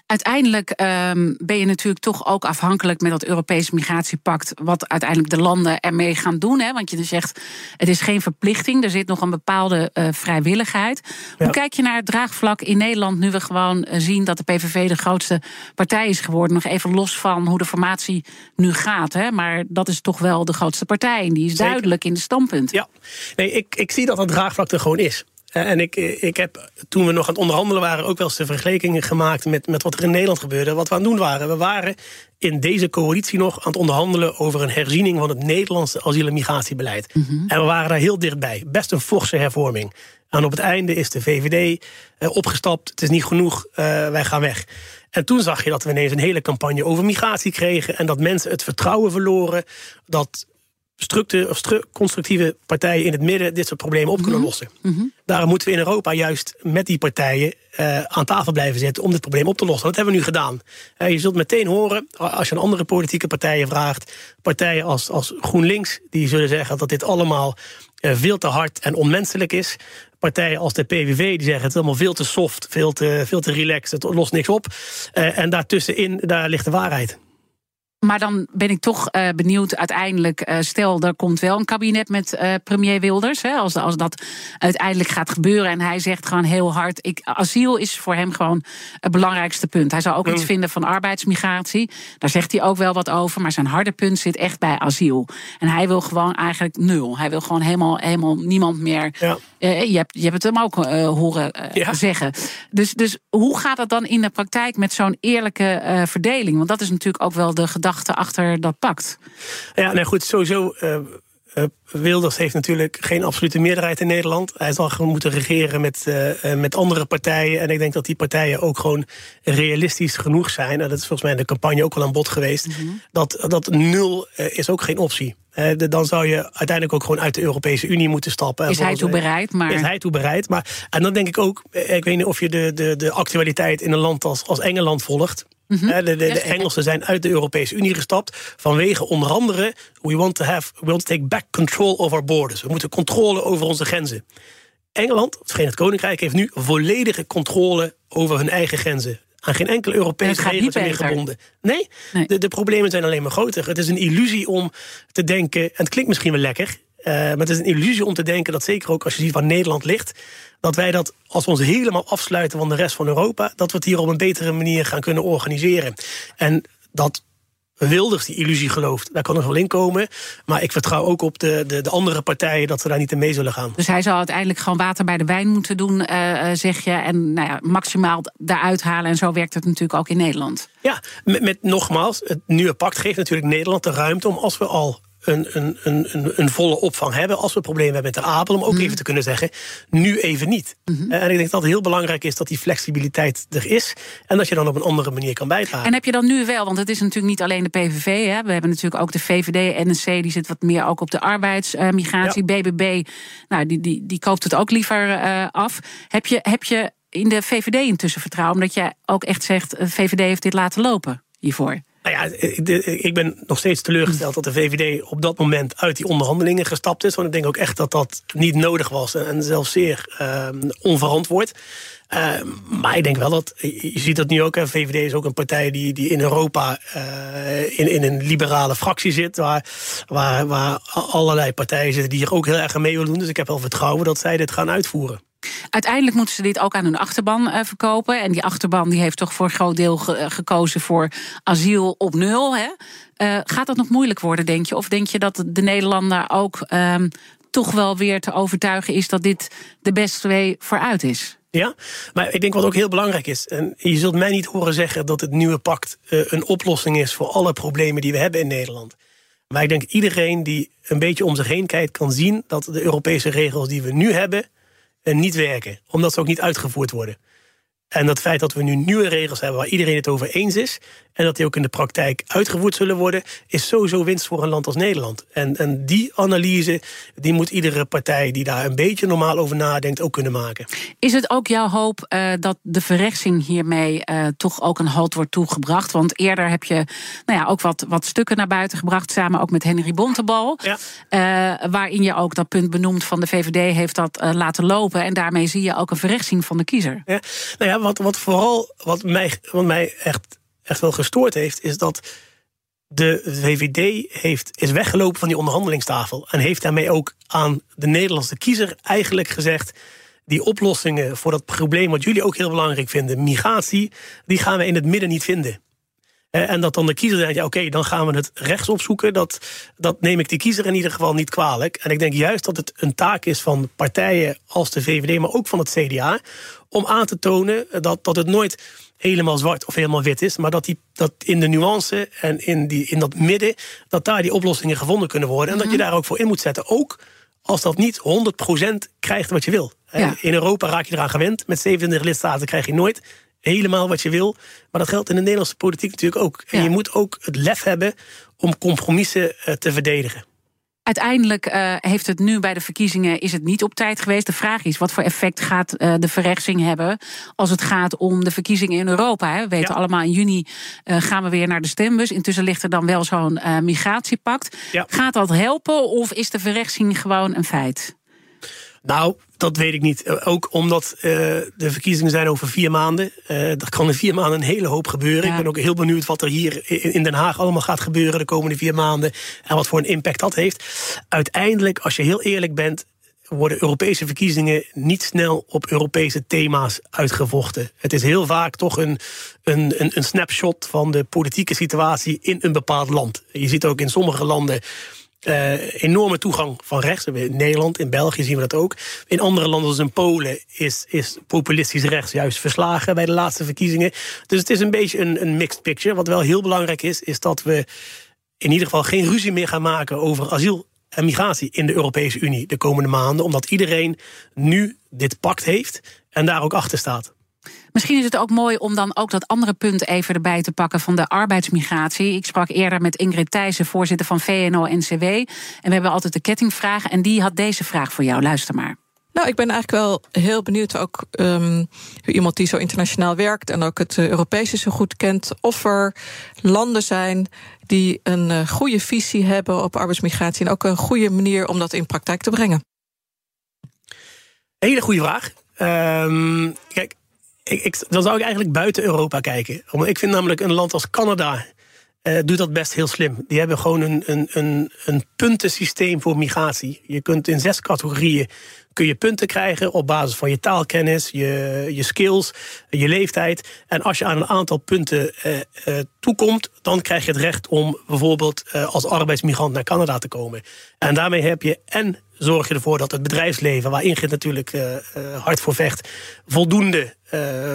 Uiteindelijk um, ben je natuurlijk toch ook afhankelijk met dat Europese migratiepact. wat uiteindelijk de landen ermee gaan doen. Hè? Want je zegt, het is geen verplichting, er zit nog een bepaalde uh, vrijwilligheid. Ja. Hoe kijk je naar het draagvlak in Nederland nu we gewoon zien dat de PVV de grootste partij is geworden? Nog even los van hoe de formatie nu gaat. Hè? Maar dat is toch wel de grootste partij en die is Zeker. duidelijk in de standpunt. Ja, nee, ik, ik zie dat het draagvlak er gewoon is. En ik, ik heb toen we nog aan het onderhandelen waren ook wel eens de vergelijkingen gemaakt met, met wat er in Nederland gebeurde. Wat we aan het doen waren. We waren in deze coalitie nog aan het onderhandelen over een herziening van het Nederlandse asiel- en migratiebeleid. Mm -hmm. En we waren daar heel dichtbij. Best een forse hervorming. En op het einde is de VVD uh, opgestapt. Het is niet genoeg, uh, wij gaan weg. En toen zag je dat we ineens een hele campagne over migratie kregen. En dat mensen het vertrouwen verloren. Dat constructieve partijen in het midden dit soort problemen op kunnen lossen. Mm -hmm. Daarom moeten we in Europa juist met die partijen uh, aan tafel blijven zitten om dit probleem op te lossen. Dat hebben we nu gedaan. Uh, je zult meteen horen, als je aan andere politieke partijen vraagt, partijen als, als GroenLinks, die zullen zeggen dat dit allemaal uh, veel te hard en onmenselijk is. Partijen als de PVV die zeggen het is allemaal veel te soft, veel te, veel te relaxed, het lost niks op. en daartussenin, daar ligt de waarheid. Maar dan ben ik toch uh, benieuwd uiteindelijk. Uh, stel, er komt wel een kabinet met uh, premier Wilders. Hè, als, als dat uiteindelijk gaat gebeuren. En hij zegt gewoon heel hard. Ik, asiel is voor hem gewoon het belangrijkste punt. Hij zou ook mm. iets vinden van arbeidsmigratie. Daar zegt hij ook wel wat over. Maar zijn harde punt zit echt bij asiel. En hij wil gewoon eigenlijk nul. Hij wil gewoon helemaal, helemaal niemand meer. Ja. je, hebt, je hebt het hem ook horen ja. zeggen. Dus, dus hoe gaat dat dan in de praktijk met zo'n eerlijke verdeling? Want dat is natuurlijk ook wel de gedachte gedachte achter dat pact? Ja, nou goed, sowieso. Uh, Wilders heeft natuurlijk geen absolute meerderheid in Nederland. Hij zal gewoon moeten regeren met, uh, met andere partijen. En ik denk dat die partijen ook gewoon realistisch genoeg zijn. En dat is volgens mij in de campagne ook al aan bod geweest. Mhm. dat, dat nul is ook geen optie. Uh, dan zou je uiteindelijk ook gewoon uit de Europese Unie moeten stappen. Is hij toe bereid? Maar... Is hij toe bereid? Maar, en dan denk ik ook, ik weet niet of je de, de, de actualiteit in een land als, als Engeland volgt. Mhm. De, de, Engelsen zijn uit de Europese Unie gestapt vanwege onder andere we want to have we want to take back control of our borders. We moeten controle over onze grenzen. Engeland, het Verenigd Koninkrijk, heeft nu volledige controle over hun eigen grenzen. Aan geen enkele Europese regels meer gebonden. Nee, De, de problemen zijn alleen maar groter. Het is een illusie om te denken, en het klinkt misschien wel lekker, uh, maar het is een illusie om te denken dat zeker ook als je ziet waar Nederland ligt, dat wij dat, als we ons helemaal afsluiten van de rest van Europa, dat we het hier op een betere manier gaan kunnen organiseren. En dat Wilders die illusie gelooft. Daar kan nog wel in komen. Maar ik vertrouw ook op de, de, de, andere partijen dat ze daar niet in mee zullen gaan. Dus hij zal uiteindelijk gewoon water bij de wijn moeten doen, uh, zeg je. En nou ja, maximaal daaruit halen. En zo werkt het natuurlijk ook in Nederland. Ja, met, met nogmaals, het nieuwe pact geeft natuurlijk Nederland de ruimte om als we al een, een, een, een, volle opvang hebben. Als we problemen hebben met de Apel, om ook mhm. even te kunnen zeggen, nu even niet. Mhm. En ik denk dat het heel belangrijk is dat die flexibiliteit er is. En dat je dan op een andere manier kan bijdragen. En heb je dan nu wel, want het is natuurlijk niet alleen de PVV. Hè? We hebben natuurlijk ook de VVD, NSC, die zit wat meer ook op de arbeidsmigratie. BBB, nou, die, die, die koopt het ook liever uh, af. Heb je, heb je in de VVD intussen vertrouwen? Omdat je ook echt zegt, VVD heeft dit laten lopen hiervoor. Nou ja, ik ben nog steeds teleurgesteld dat de VVD op dat moment uit die onderhandelingen gestapt is. Want ik denk ook echt dat dat niet nodig was en zelfs zeer uh, onverantwoord. Uh, maar ik denk wel dat, je ziet dat nu ook, hè, VVD is ook een partij die, die in Europa uh, in, in een liberale fractie zit, waar, waar, waar allerlei partijen zitten die hier ook heel erg aan mee willen doen. Dus ik heb wel vertrouwen dat zij dit gaan uitvoeren. Uiteindelijk moeten ze dit ook aan hun achterban uh, verkopen. En die achterban die heeft toch voor een groot deel eh, gekozen voor asiel op nul. Hè? Uh, gaat dat nog moeilijk worden, denk je? Of denk je dat de Nederlander ook um, toch wel weer te overtuigen is dat dit de beste way vooruit is? Ja, maar ik denk wat ook heel belangrijk is. En je zult mij niet horen zeggen dat het nieuwe pact een oplossing is voor alle problemen die we hebben in Nederland. Maar ik denk iedereen die een beetje om zich heen kijkt, kan zien dat de Europese regels die we nu hebben niet werken, omdat ze ook niet uitgevoerd worden. En dat feit dat we nu nieuwe regels hebben waar iedereen het over eens is. En dat die ook in de praktijk uitgevoerd zullen worden. Is sowieso winst voor een land als Nederland. En, en die analyse die moet iedere partij die daar een beetje normaal over nadenkt ook kunnen maken. Is het ook jouw hoop uh, dat de verrechtsing hiermee uh, toch ook een halt wordt toegebracht? Want eerder heb je nou ja, ook wat, wat stukken naar buiten gebracht. Samen ook met Henry Bontebal. Ja. Uh, waarin je ook dat punt benoemt van de VVD heeft dat laten lopen. En daarmee zie je ook een verrechtsing van de kiezer. Ja. Nou ja, wat, wat vooral wat mij, wat mij echt, echt wel gestoord heeft, is dat de VVD heeft, is weggelopen van die onderhandelingstafel. En heeft daarmee ook aan de Nederlandse kiezer eigenlijk gezegd. Die oplossingen voor dat probleem, wat jullie ook heel belangrijk vinden, migratie, die gaan we in het midden niet vinden. En dat dan de kiezer denkt, ja oké, dan gaan we het rechts opzoeken. Dat, dat neem ik de kiezer in ieder geval niet kwalijk. En ik denk juist dat het een taak is van partijen als de VVD, maar ook van het CDA, om aan te tonen dat, dat het nooit helemaal zwart of helemaal wit is. Maar dat, die, dat in de nuance en in, die, in dat midden, dat daar die oplossingen gevonden kunnen worden. En dat je mhm. daar ook voor in moet zetten. Ook als dat niet 100% krijgt wat je wil. In Europa raak je eraan gewend. Met 27 lidstaten krijg je nooit helemaal wat je wil. Maar dat geldt in de Nederlandse politiek natuurlijk ook. En je moet ook het lef hebben om compromissen eh, te verdedigen. Uiteindelijk uh, heeft het nu bij de verkiezingen is het niet op tijd geweest. De vraag is wat voor effect gaat uh, de verrechtsing hebben als het gaat om de verkiezingen in Europa. Hè. We weten allemaal in juni uh, gaan we weer naar de stembus. Intussen ligt er dan wel zo'n migratiepact. Gaat dat helpen of is de verrechtsing gewoon een feit? Nou, dat weet ik niet. Eh, ook omdat uh, de verkiezingen zijn over vier maanden. Uh, er kan in vier maanden een hele hoop gebeuren. Ik ben ook heel benieuwd wat er hier in Den Haag allemaal gaat gebeuren de komende vier maanden. En wat voor een impact dat heeft. Uiteindelijk, als je heel eerlijk bent, worden Europese verkiezingen niet snel op Europese thema's uitgevochten. Het is heel vaak toch een, een, een snapshot van de politieke situatie in een bepaald land. Je ziet ook in sommige landen uh, enorme toegang van rechts. In Nederland, in België zien we dat ook. In andere landen, zoals in Polen, is, is populistisch rechts juist verslagen bij de laatste verkiezingen. Dus het is een beetje een, een mixed picture. Wat wel heel belangrijk is, is dat we in ieder geval geen ruzie meer gaan maken over asiel en migratie in de Europese Unie de komende maanden. Omdat iedereen nu dit pact heeft en daar ook achter staat. Misschien is het ook mooi om dan ook dat andere punt even erbij te pakken van de arbeidsmigratie. Ik sprak eerder met Ingrid Thijssen, voorzitter van VNO-NCW. En we hebben altijd de kettingvraag. En die had deze vraag voor jou. Luister maar. Nou, ik ben eigenlijk wel heel benieuwd ook um, iemand die zo internationaal werkt en ook het Europese zo goed kent, of er landen zijn die een uh, goede visie hebben op arbeidsmigratie en ook een goede manier om dat in praktijk te brengen. Hele goede vraag. Um, kijk, ik, dan zou ik eigenlijk buiten Europa kijken. Ik vind namelijk een land als Canada uh, doet dat best heel slim. Die hebben gewoon een, een, een, een puntensysteem voor migratie. Je kunt in zes categorieën kun je punten krijgen op basis van je taalkennis, je, je skills, je leeftijd. En als je aan een aantal punten uh, uh, toekomt, dan krijg je het recht om bijvoorbeeld als arbeidsmigrant naar Canada te komen. En daarmee heb je en zorg je ervoor dat het bedrijfsleven, waar Ingrid natuurlijk hard voor vecht, voldoende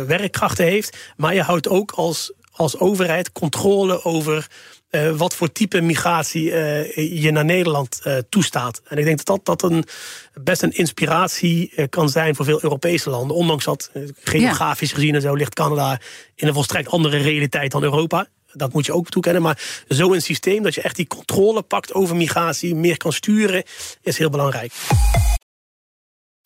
werkkrachten heeft. Maar je houdt ook als, als overheid controle over uh, wat voor type migratie uh, je naar Nederland uh, toestaat. En ik denk dat dat, dat een, best een inspiratie kan zijn voor veel Europese landen. Ondanks dat geografisch ja. gezien en zo ligt Canada in een volstrekt andere realiteit dan Europa. Dat moet je ook toekennen. Maar zo een systeem dat je echt die controle pakt over migratie, meer kan sturen, is heel belangrijk.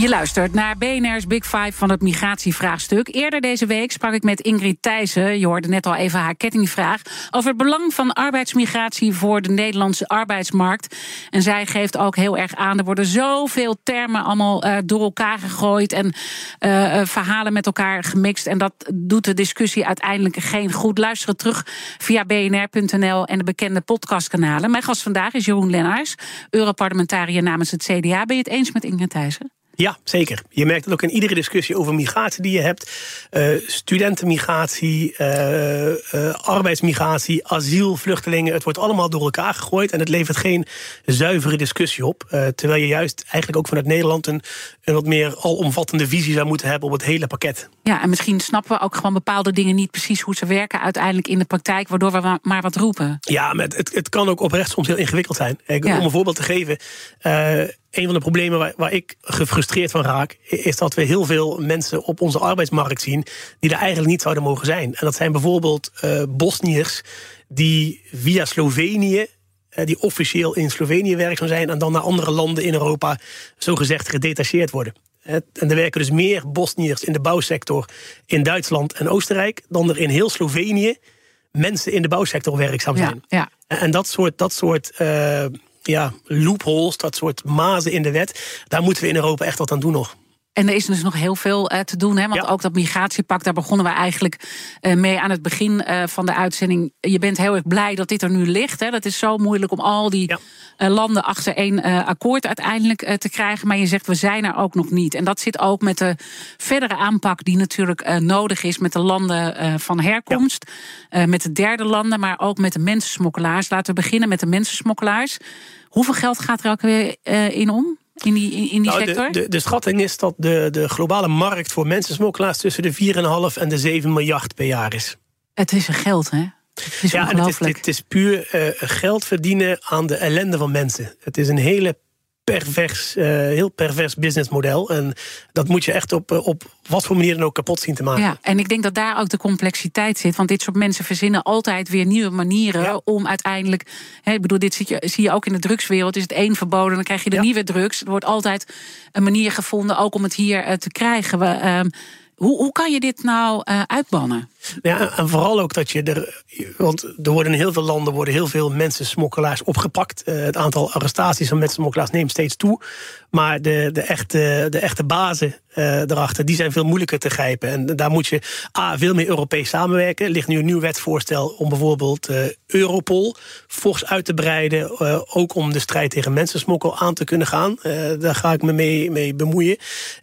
Je luistert naar BNR's Big Five van het migratievraagstuk. Eerder deze week sprak ik met Ingrid Thijssen. Je hoorde net al even haar kettingvraag. Over het belang van arbeidsmigratie voor de Nederlandse arbeidsmarkt. En zij geeft ook heel erg aan. Er worden zoveel termen allemaal uh, door elkaar gegooid. En uh, verhalen met elkaar gemixt. En dat doet de discussie uiteindelijk geen goed. Luisteren terug via bnr.nl en de bekende podcastkanalen. Mijn gast vandaag is Jeroen Lennaars, Europarlementariër namens het CDA. Ben je het eens met Ingrid Thijssen? Ja, zeker. Je merkt het ook in iedere discussie over migratie die je hebt. Uh, studentenmigratie, uh, uh, arbeidsmigratie, asiel, vluchtelingen. Het wordt allemaal door elkaar gegooid en het levert geen zuivere discussie op. terwijl je juist eigenlijk ook vanuit Nederland een, een wat meer alomvattende visie zou moeten hebben op het hele pakket. Ja, en misschien snappen we ook gewoon bepaalde dingen niet precies hoe ze werken uiteindelijk in de praktijk, waardoor we maar wat roepen. Ja, maar het, het kan ook oprecht soms heel ingewikkeld zijn. Ja. Om een voorbeeld te geven een van de problemen waar, waar, ik gefrustreerd van raak, is dat we heel veel mensen op onze arbeidsmarkt zien die er eigenlijk niet zouden mogen zijn. En dat zijn bijvoorbeeld uh, Bosniërs die via Slovenië, uh, die officieel in Slovenië werkzaam zijn, en dan naar andere landen in Europa zogezegd gedetacheerd worden. En er werken dus meer Bosniërs in de bouwsector in Duitsland en Oostenrijk dan er in heel Slovenië mensen in de bouwsector werkzaam zijn. Ja, ja. En dat soort, dat soort uh, ja, loopholes, dat soort mazen in de wet. Daar moeten we in Europa echt wat aan doen nog. En er is dus nog heel veel uh, te doen. Hè? Want ja. ook dat migratiepak, daar begonnen we eigenlijk uh, mee aan het begin uh, van de uitzending. Je bent heel erg blij dat dit er nu ligt. Hè? Dat is zo moeilijk om al die ja. landen achter één akkoord uiteindelijk te krijgen. Maar je zegt, we zijn er ook nog niet. En dat zit ook met de verdere aanpak die natuurlijk nodig is met de landen van herkomst. Ja. met de derde landen, maar ook met de mensensmokkelaars. Laten we beginnen met de mensensmokkelaars. Hoeveel geld gaat er ook weer in om? In die, in, in die nou, sector? De, de, de, schatting is dat de, de globale markt voor mensensmokkelaars tussen de 4,5 en de 7 miljard per jaar is. Het is een geld, hè? Het is ja, en het is, het is puur uh, geld verdienen aan de ellende van mensen. Het is een hele pervers, uh, heel pervers businessmodel. En dat moet je echt op, op wat voor manier dan ook kapot zien te maken. Ja, en ik denk dat daar ook de complexiteit zit. Want dit soort mensen verzinnen altijd weer nieuwe manieren ja. om uiteindelijk. Hè, ik bedoel, dit zie je, zie je ook in de drugswereld. Is het één verboden, dan krijg je de ja. nieuwe drugs. Er wordt altijd een manier gevonden, ook om het hier uh, te krijgen. We, uh, hoe, hoe kan je dit nou uitbannen? Ja, en vooral ook dat je er. Want er worden in heel veel landen worden heel veel mensensmokkelaars opgepakt. Uh, het aantal arrestaties van mensensmokkelaars neemt steeds toe. Maar de, de, echte, de echte bazen uh, erachter, die zijn veel moeilijker te grijpen. En daar moet je A, veel meer Europees samenwerken. Er ligt nu een nieuw wetsvoorstel om bijvoorbeeld uh, Europol fors uit te breiden. ook om de strijd tegen mensensmokkel aan te kunnen gaan. daar ga ik me mee, mee bemoeien.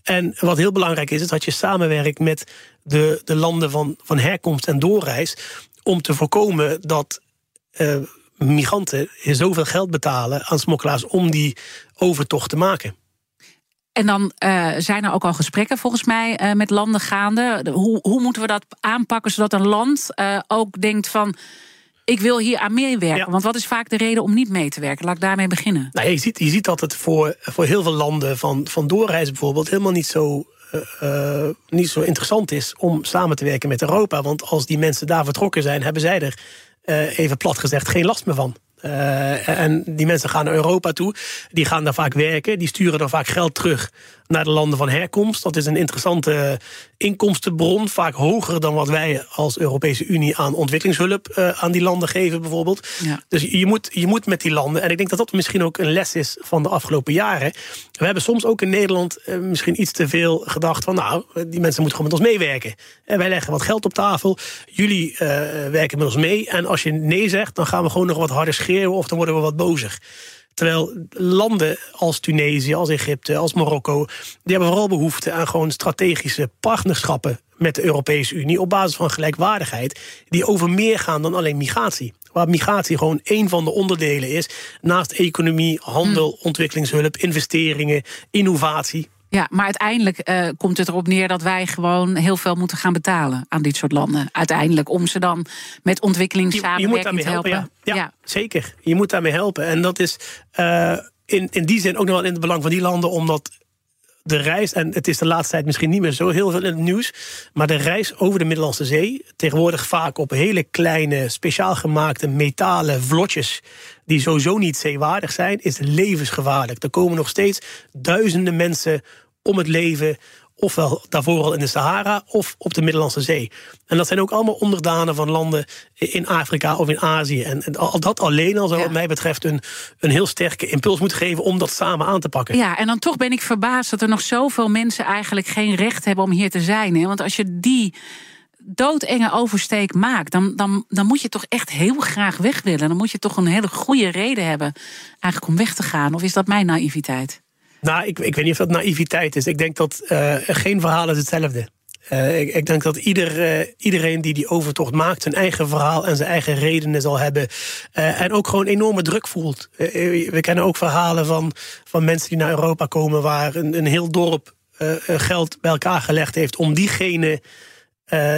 En wat heel belangrijk is, is dat je samenwerkt met de, de landen van, van herkomst en doorreis. Om te voorkomen dat uh, migranten zoveel geld betalen aan smokkelaars om die overtocht te maken. En dan uh, zijn er ook al gesprekken volgens mij uh, met landen gaande. Hoe, hoe moeten we dat aanpakken zodat een land ook denkt van ik wil hier aan meewerken. Want wat is vaak de reden om niet mee te werken? Laat ik daarmee beginnen. Nou, je, ziet, je ziet dat het voor, voor heel veel landen van, van doorreizen bijvoorbeeld helemaal niet zo uh, niet zo interessant is om samen te werken met Europa. Want als die mensen daar vertrokken zijn, hebben zij er uh, even plat gezegd geen last meer van. En die mensen gaan naar Europa toe, die gaan daar vaak werken, die sturen dan vaak geld terug naar de landen van herkomst. Dat is een interessante inkomstenbron, vaak hoger dan wat wij als Europese Unie aan ontwikkelingshulp uh, aan die landen geven, bijvoorbeeld. Ja. Dus je moet, je moet met die landen, en ik denk dat dat misschien ook een les is van de afgelopen jaren. We hebben soms ook in Nederland uh, misschien iets te veel gedacht van, nou, die mensen moeten gewoon met ons meewerken. En wij leggen wat geld op tafel, jullie uh, werken met ons mee. En als je nee zegt, dan gaan we gewoon nog wat harder schreeuwen of dan worden we wat bozer. Terwijl landen als Tunesië, als Egypte, als Marokko, die hebben vooral behoefte aan gewoon strategische partnerschappen met de Europese Unie op basis van gelijkwaardigheid, die over meer gaan dan alleen migratie. Waar migratie gewoon één van de onderdelen is, naast economie, handel, hm. ontwikkelingshulp, investeringen, innovatie. Ja, maar uiteindelijk uh, komt het erop neer dat wij gewoon heel veel moeten gaan betalen aan dit soort landen. Uiteindelijk om ze dan met ontwikkelingssamenwerking te helpen. helpen. Ja. Ja, zeker. Je moet daarmee helpen. En dat is uh, in, in die zin ook nog wel in het belang van die landen, omdat de reis, en het is de laatste tijd misschien niet meer zo heel veel in het nieuws, maar de reis over de Middellandse Zee, tegenwoordig vaak op hele kleine, speciaal gemaakte metalen vlotjes, die sowieso niet zeewaardig zijn, is levensgevaarlijk. Er komen nog steeds duizenden mensen om het leven ofwel daarvoor al in de Sahara of op de Middellandse Zee. En dat zijn ook allemaal onderdanen van landen in Afrika of in Azië. En al dat alleen al zou wat mij betreft een, een heel sterke impuls moeten geven om dat samen aan te pakken. Ja, en dan toch ben ik verbaasd dat er nog zoveel mensen eigenlijk geen recht hebben om hier te zijn. Hè? Want als je die doodenge oversteek maakt, dan, dan, dan moet je toch echt heel graag weg willen. Dan moet je toch een hele goede reden hebben eigenlijk om weg te gaan. Of is dat mijn naïviteit? Nou, ik, ik weet niet of dat naïviteit is. Ik denk dat uh, geen verhaal is hetzelfde. Uh, ik, ik, denk dat ieder, uh, iedereen die die overtocht maakt... zijn eigen verhaal en zijn eigen redenen zal hebben. en ook gewoon enorme druk voelt. we kennen ook verhalen van, van mensen die naar Europa komen... waar een, een heel dorp geld bij elkaar gelegd heeft... om diegene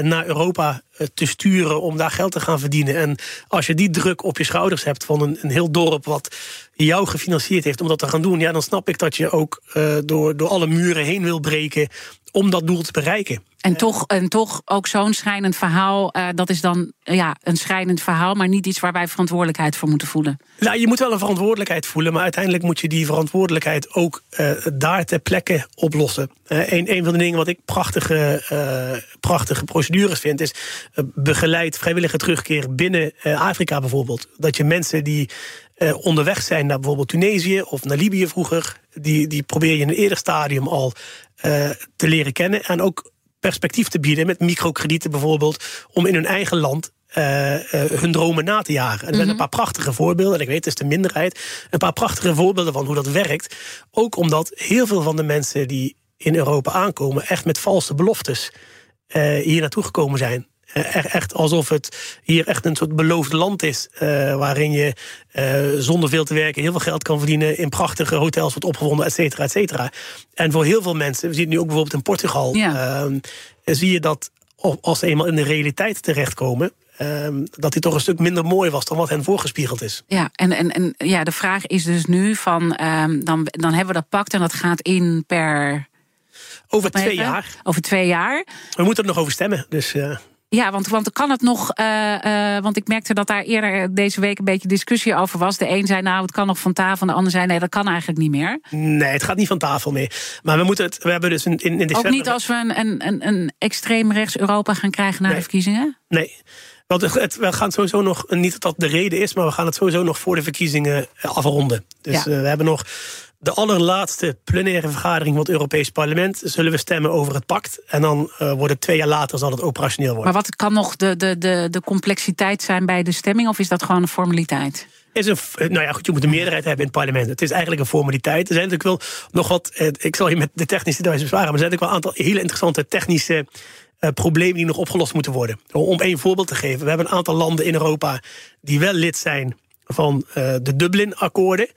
naar Europa te sturen om daar geld te gaan verdienen. En als je die druk op je schouders hebt van een, een heel dorp wat jou gefinancierd heeft om dat te gaan doen, ja, dan snap ik dat je ook uh, door, door alle muren heen wil breken om dat doel te bereiken. En toch, en toch ook zo'n schrijnend verhaal. Uh, dat is dan ja, een schrijnend verhaal, maar niet iets waar wij verantwoordelijkheid voor moeten voelen. Nou, je moet wel een verantwoordelijkheid voelen, maar uiteindelijk moet je die verantwoordelijkheid ook uh, daar ter plekke oplossen. Uh, een, een van de dingen wat ik prachtige, prachtige procedures vind, is begeleid vrijwillige terugkeer binnen Afrika bijvoorbeeld. Dat je mensen die uh, onderweg zijn naar bijvoorbeeld Tunesië of naar Libië vroeger. Die, die probeer je in een eerder stadium al te leren kennen. En ook perspectief te bieden met microkredieten bijvoorbeeld. Om in hun eigen land uh, uh, hun dromen na te jagen. En er zijn een mhm. paar prachtige voorbeelden. En ik weet, het is de minderheid. Een paar prachtige voorbeelden van hoe dat werkt. Ook omdat heel veel van de mensen die in Europa aankomen... echt met valse beloftes hier naartoe gekomen zijn. Eh, echt alsof het hier echt een soort beloofd land is. Uh, waarin je uh, zonder veel te werken heel veel geld kan verdienen. In prachtige hotels wordt opgewonden, et cetera, et cetera. En voor heel veel mensen, we zien het nu ook bijvoorbeeld in Portugal. Ja. Uh, zie je dat als ze eenmaal in de realiteit terechtkomen. Ehm, dat die toch een stuk minder mooi was dan wat hen voorgespiegeld is. Ja, en, en, en ja, de vraag is dus nu: van, um, dan, dan hebben we dat pakt en dat gaat in per. Over twee jaar. Over twee jaar. We moeten er nog over stemmen. Dus, uh... Ja, want, want kan het nog. Uh, uh, want ik merkte dat daar eerder deze week een beetje discussie over was. De een zei nou, het kan nog van tafel. De ander zei nee, dat kan eigenlijk niet meer. Nee, het gaat niet van tafel meer. Maar we moeten het. We hebben dus in, in december. Ook niet als we een, een, een, een extreem rechts Europa gaan krijgen na Nee. de verkiezingen? Nee. Want het, we gaan sowieso nog, niet dat dat de reden is, maar we gaan het sowieso nog voor de verkiezingen eh, afronden. Dus Ja. eh, we hebben nog de allerlaatste plenaire vergadering van het Europees Parlement. Zullen we stemmen over het pact. En dan eh, wordt het twee jaar later zal het operationeel worden. Maar wat kan nog de, de, de, de complexiteit zijn bij de stemming? Of is dat gewoon een formaliteit? is een, nou ja, goed, je moet een meerderheid hebben in het parlement. Het is eigenlijk een formaliteit. Er zijn natuurlijk wel nog wat, eh, ik zal je met de technische details bezwaren, maar er zijn natuurlijk wel een aantal hele interessante technische eh, problemen die nog opgelost moeten worden. Om één voorbeeld te geven, we hebben een aantal landen in Europa die wel lid zijn van de Dublin-akkoorden,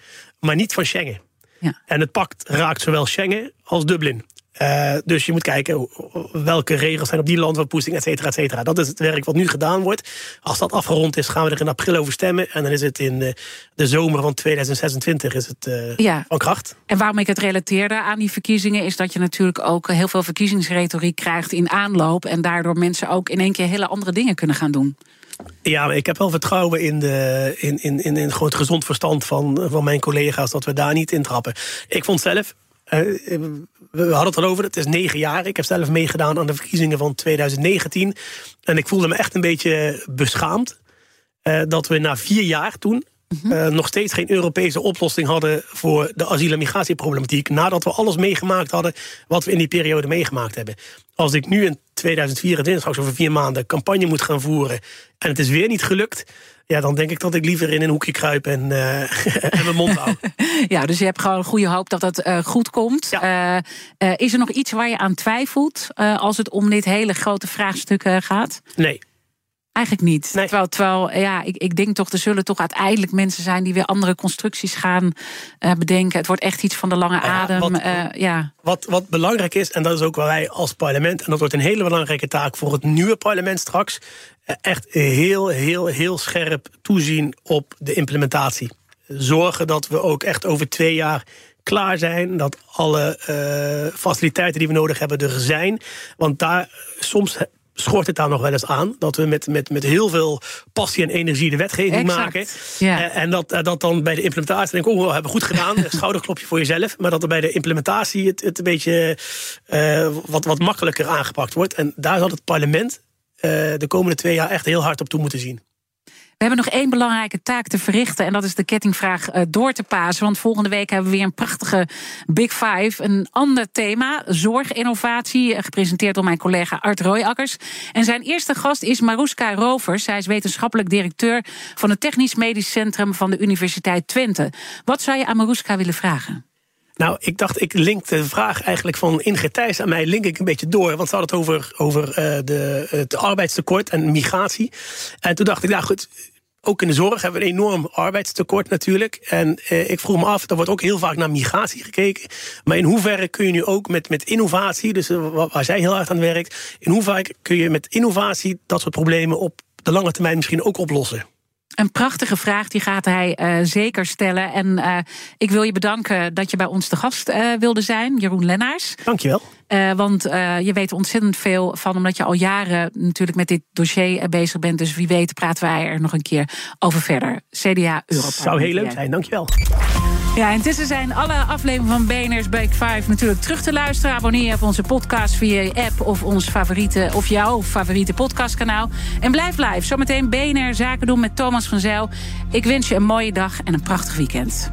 maar niet van Schengen. Ja. En het pact raakt zowel Schengen als Dublin. Eh, dus je moet kijken welke regels zijn op die landverpoesting, et cetera, et cetera. Dat is het werk wat nu gedaan wordt. Als dat afgerond is, gaan we er in april over stemmen. En dan is het in eh, de zomer van 2026 is het, eh, Ja. van kracht. En waarom ik het relateerde aan die verkiezingen, is dat je natuurlijk ook heel veel verkiezingsretoriek krijgt in aanloop. En daardoor mensen ook in één keer hele andere dingen kunnen gaan doen. Ja, ik heb wel vertrouwen in, de, in, in, in, in gewoon het gezond verstand van, van mijn collega's dat we daar niet in trappen. Ik vond zelf, eh, we hadden het al over, het is negen jaar. Ik heb zelf meegedaan aan de verkiezingen van 2019. En ik voelde me echt een beetje beschaamd eh, dat we na vier jaar toen eh, nog steeds geen Europese oplossing hadden voor de asiel- en migratieproblematiek. Nadat we alles meegemaakt hadden wat we in die periode meegemaakt hebben. Als ik nu in 2024, straks over vier maanden, campagne moet gaan voeren. en het is weer niet gelukt. Ja, dan denk ik dat ik liever in een hoekje kruip en, eh, en mijn mond hou. Ja, dus je hebt gewoon goede hoop dat het eh, goed komt. Is er nog iets waar je aan twijfelt als het om dit hele grote vraagstuk gaat? Nee. Eigenlijk niet. Terwijl, terwijl ja, ik, ik denk toch, er zullen toch uiteindelijk mensen zijn die weer andere constructies gaan eh, bedenken. Het wordt echt iets van de lange adem. wat- eh, ja. Wat, wat belangrijk is, en dat is ook waar wij als parlement, en dat wordt een hele belangrijke taak voor het nieuwe parlement straks, eh, echt heel, heel, heel scherp toezien op de implementatie. Zorgen dat we ook echt over twee jaar klaar zijn, dat alle faciliteiten die we nodig hebben er zijn. Want daar soms schort het daar nog wel eens aan. Dat we met, met, met heel veel passie en energie de wetgeving Exact, maken. ja. Eh, en dat, eh, dat dan bij de implementatie denk ik, oh, we hebben goed gedaan. Een Schouderklopje voor jezelf. Maar dat er bij de implementatie het, het een beetje eh, wat, wat makkelijker aangepakt wordt. En daar zal het parlement de komende twee jaar echt heel hard op toe moeten zien. We hebben nog één belangrijke taak te verrichten. En dat is de kettingvraag eh, door te pasen. Want volgende week hebben we weer een prachtige Big Five. Een ander thema, zorginnovatie. eh, Gepresenteerd door mijn collega Art Royakkers. En zijn eerste gast is Maruska Rovers. Zij is wetenschappelijk directeur van het Technisch Medisch Centrum van de Universiteit Twente. Wat zou je aan Maruska willen vragen? Nou, ik dacht, ik link de vraag eigenlijk van Ingrid Thijs aan mij link ik een beetje door. Want ze had het over, over eh, de, het arbeidstekort en migratie. En toen dacht ik, nou goed, ook in de zorg hebben we een enorm arbeidstekort natuurlijk. En eh, ik vroeg me af, er wordt ook heel vaak naar migratie gekeken. Maar in hoeverre kun je nu ook met, met innovatie, dus eh, waar, zij heel hard aan werkt, in hoeverre kun je met innovatie dat soort problemen op de lange termijn misschien ook oplossen? Een prachtige vraag, die gaat hij eh, zeker stellen. En eh, ik wil je bedanken dat je bij ons te gast eh, wilde zijn, Jeroen Lennaars. Dankjewel. Want je weet er ontzettend veel van, omdat je al jaren natuurlijk met dit dossier bezig bent. Dus wie weet praten wij er nog een keer over verder. CDA Europa. Zou heel leuk zijn, dankjewel. Ja, intussen zijn alle afleveringen van BNR's Bake 5 natuurlijk terug te luisteren. Abonneer je op onze podcast via je app of ons favoriete of jouw favoriete podcastkanaal. En blijf live. Zometeen BNR Zaken doen met Thomas van Zijl. Ik wens je een mooie dag en een prachtig weekend.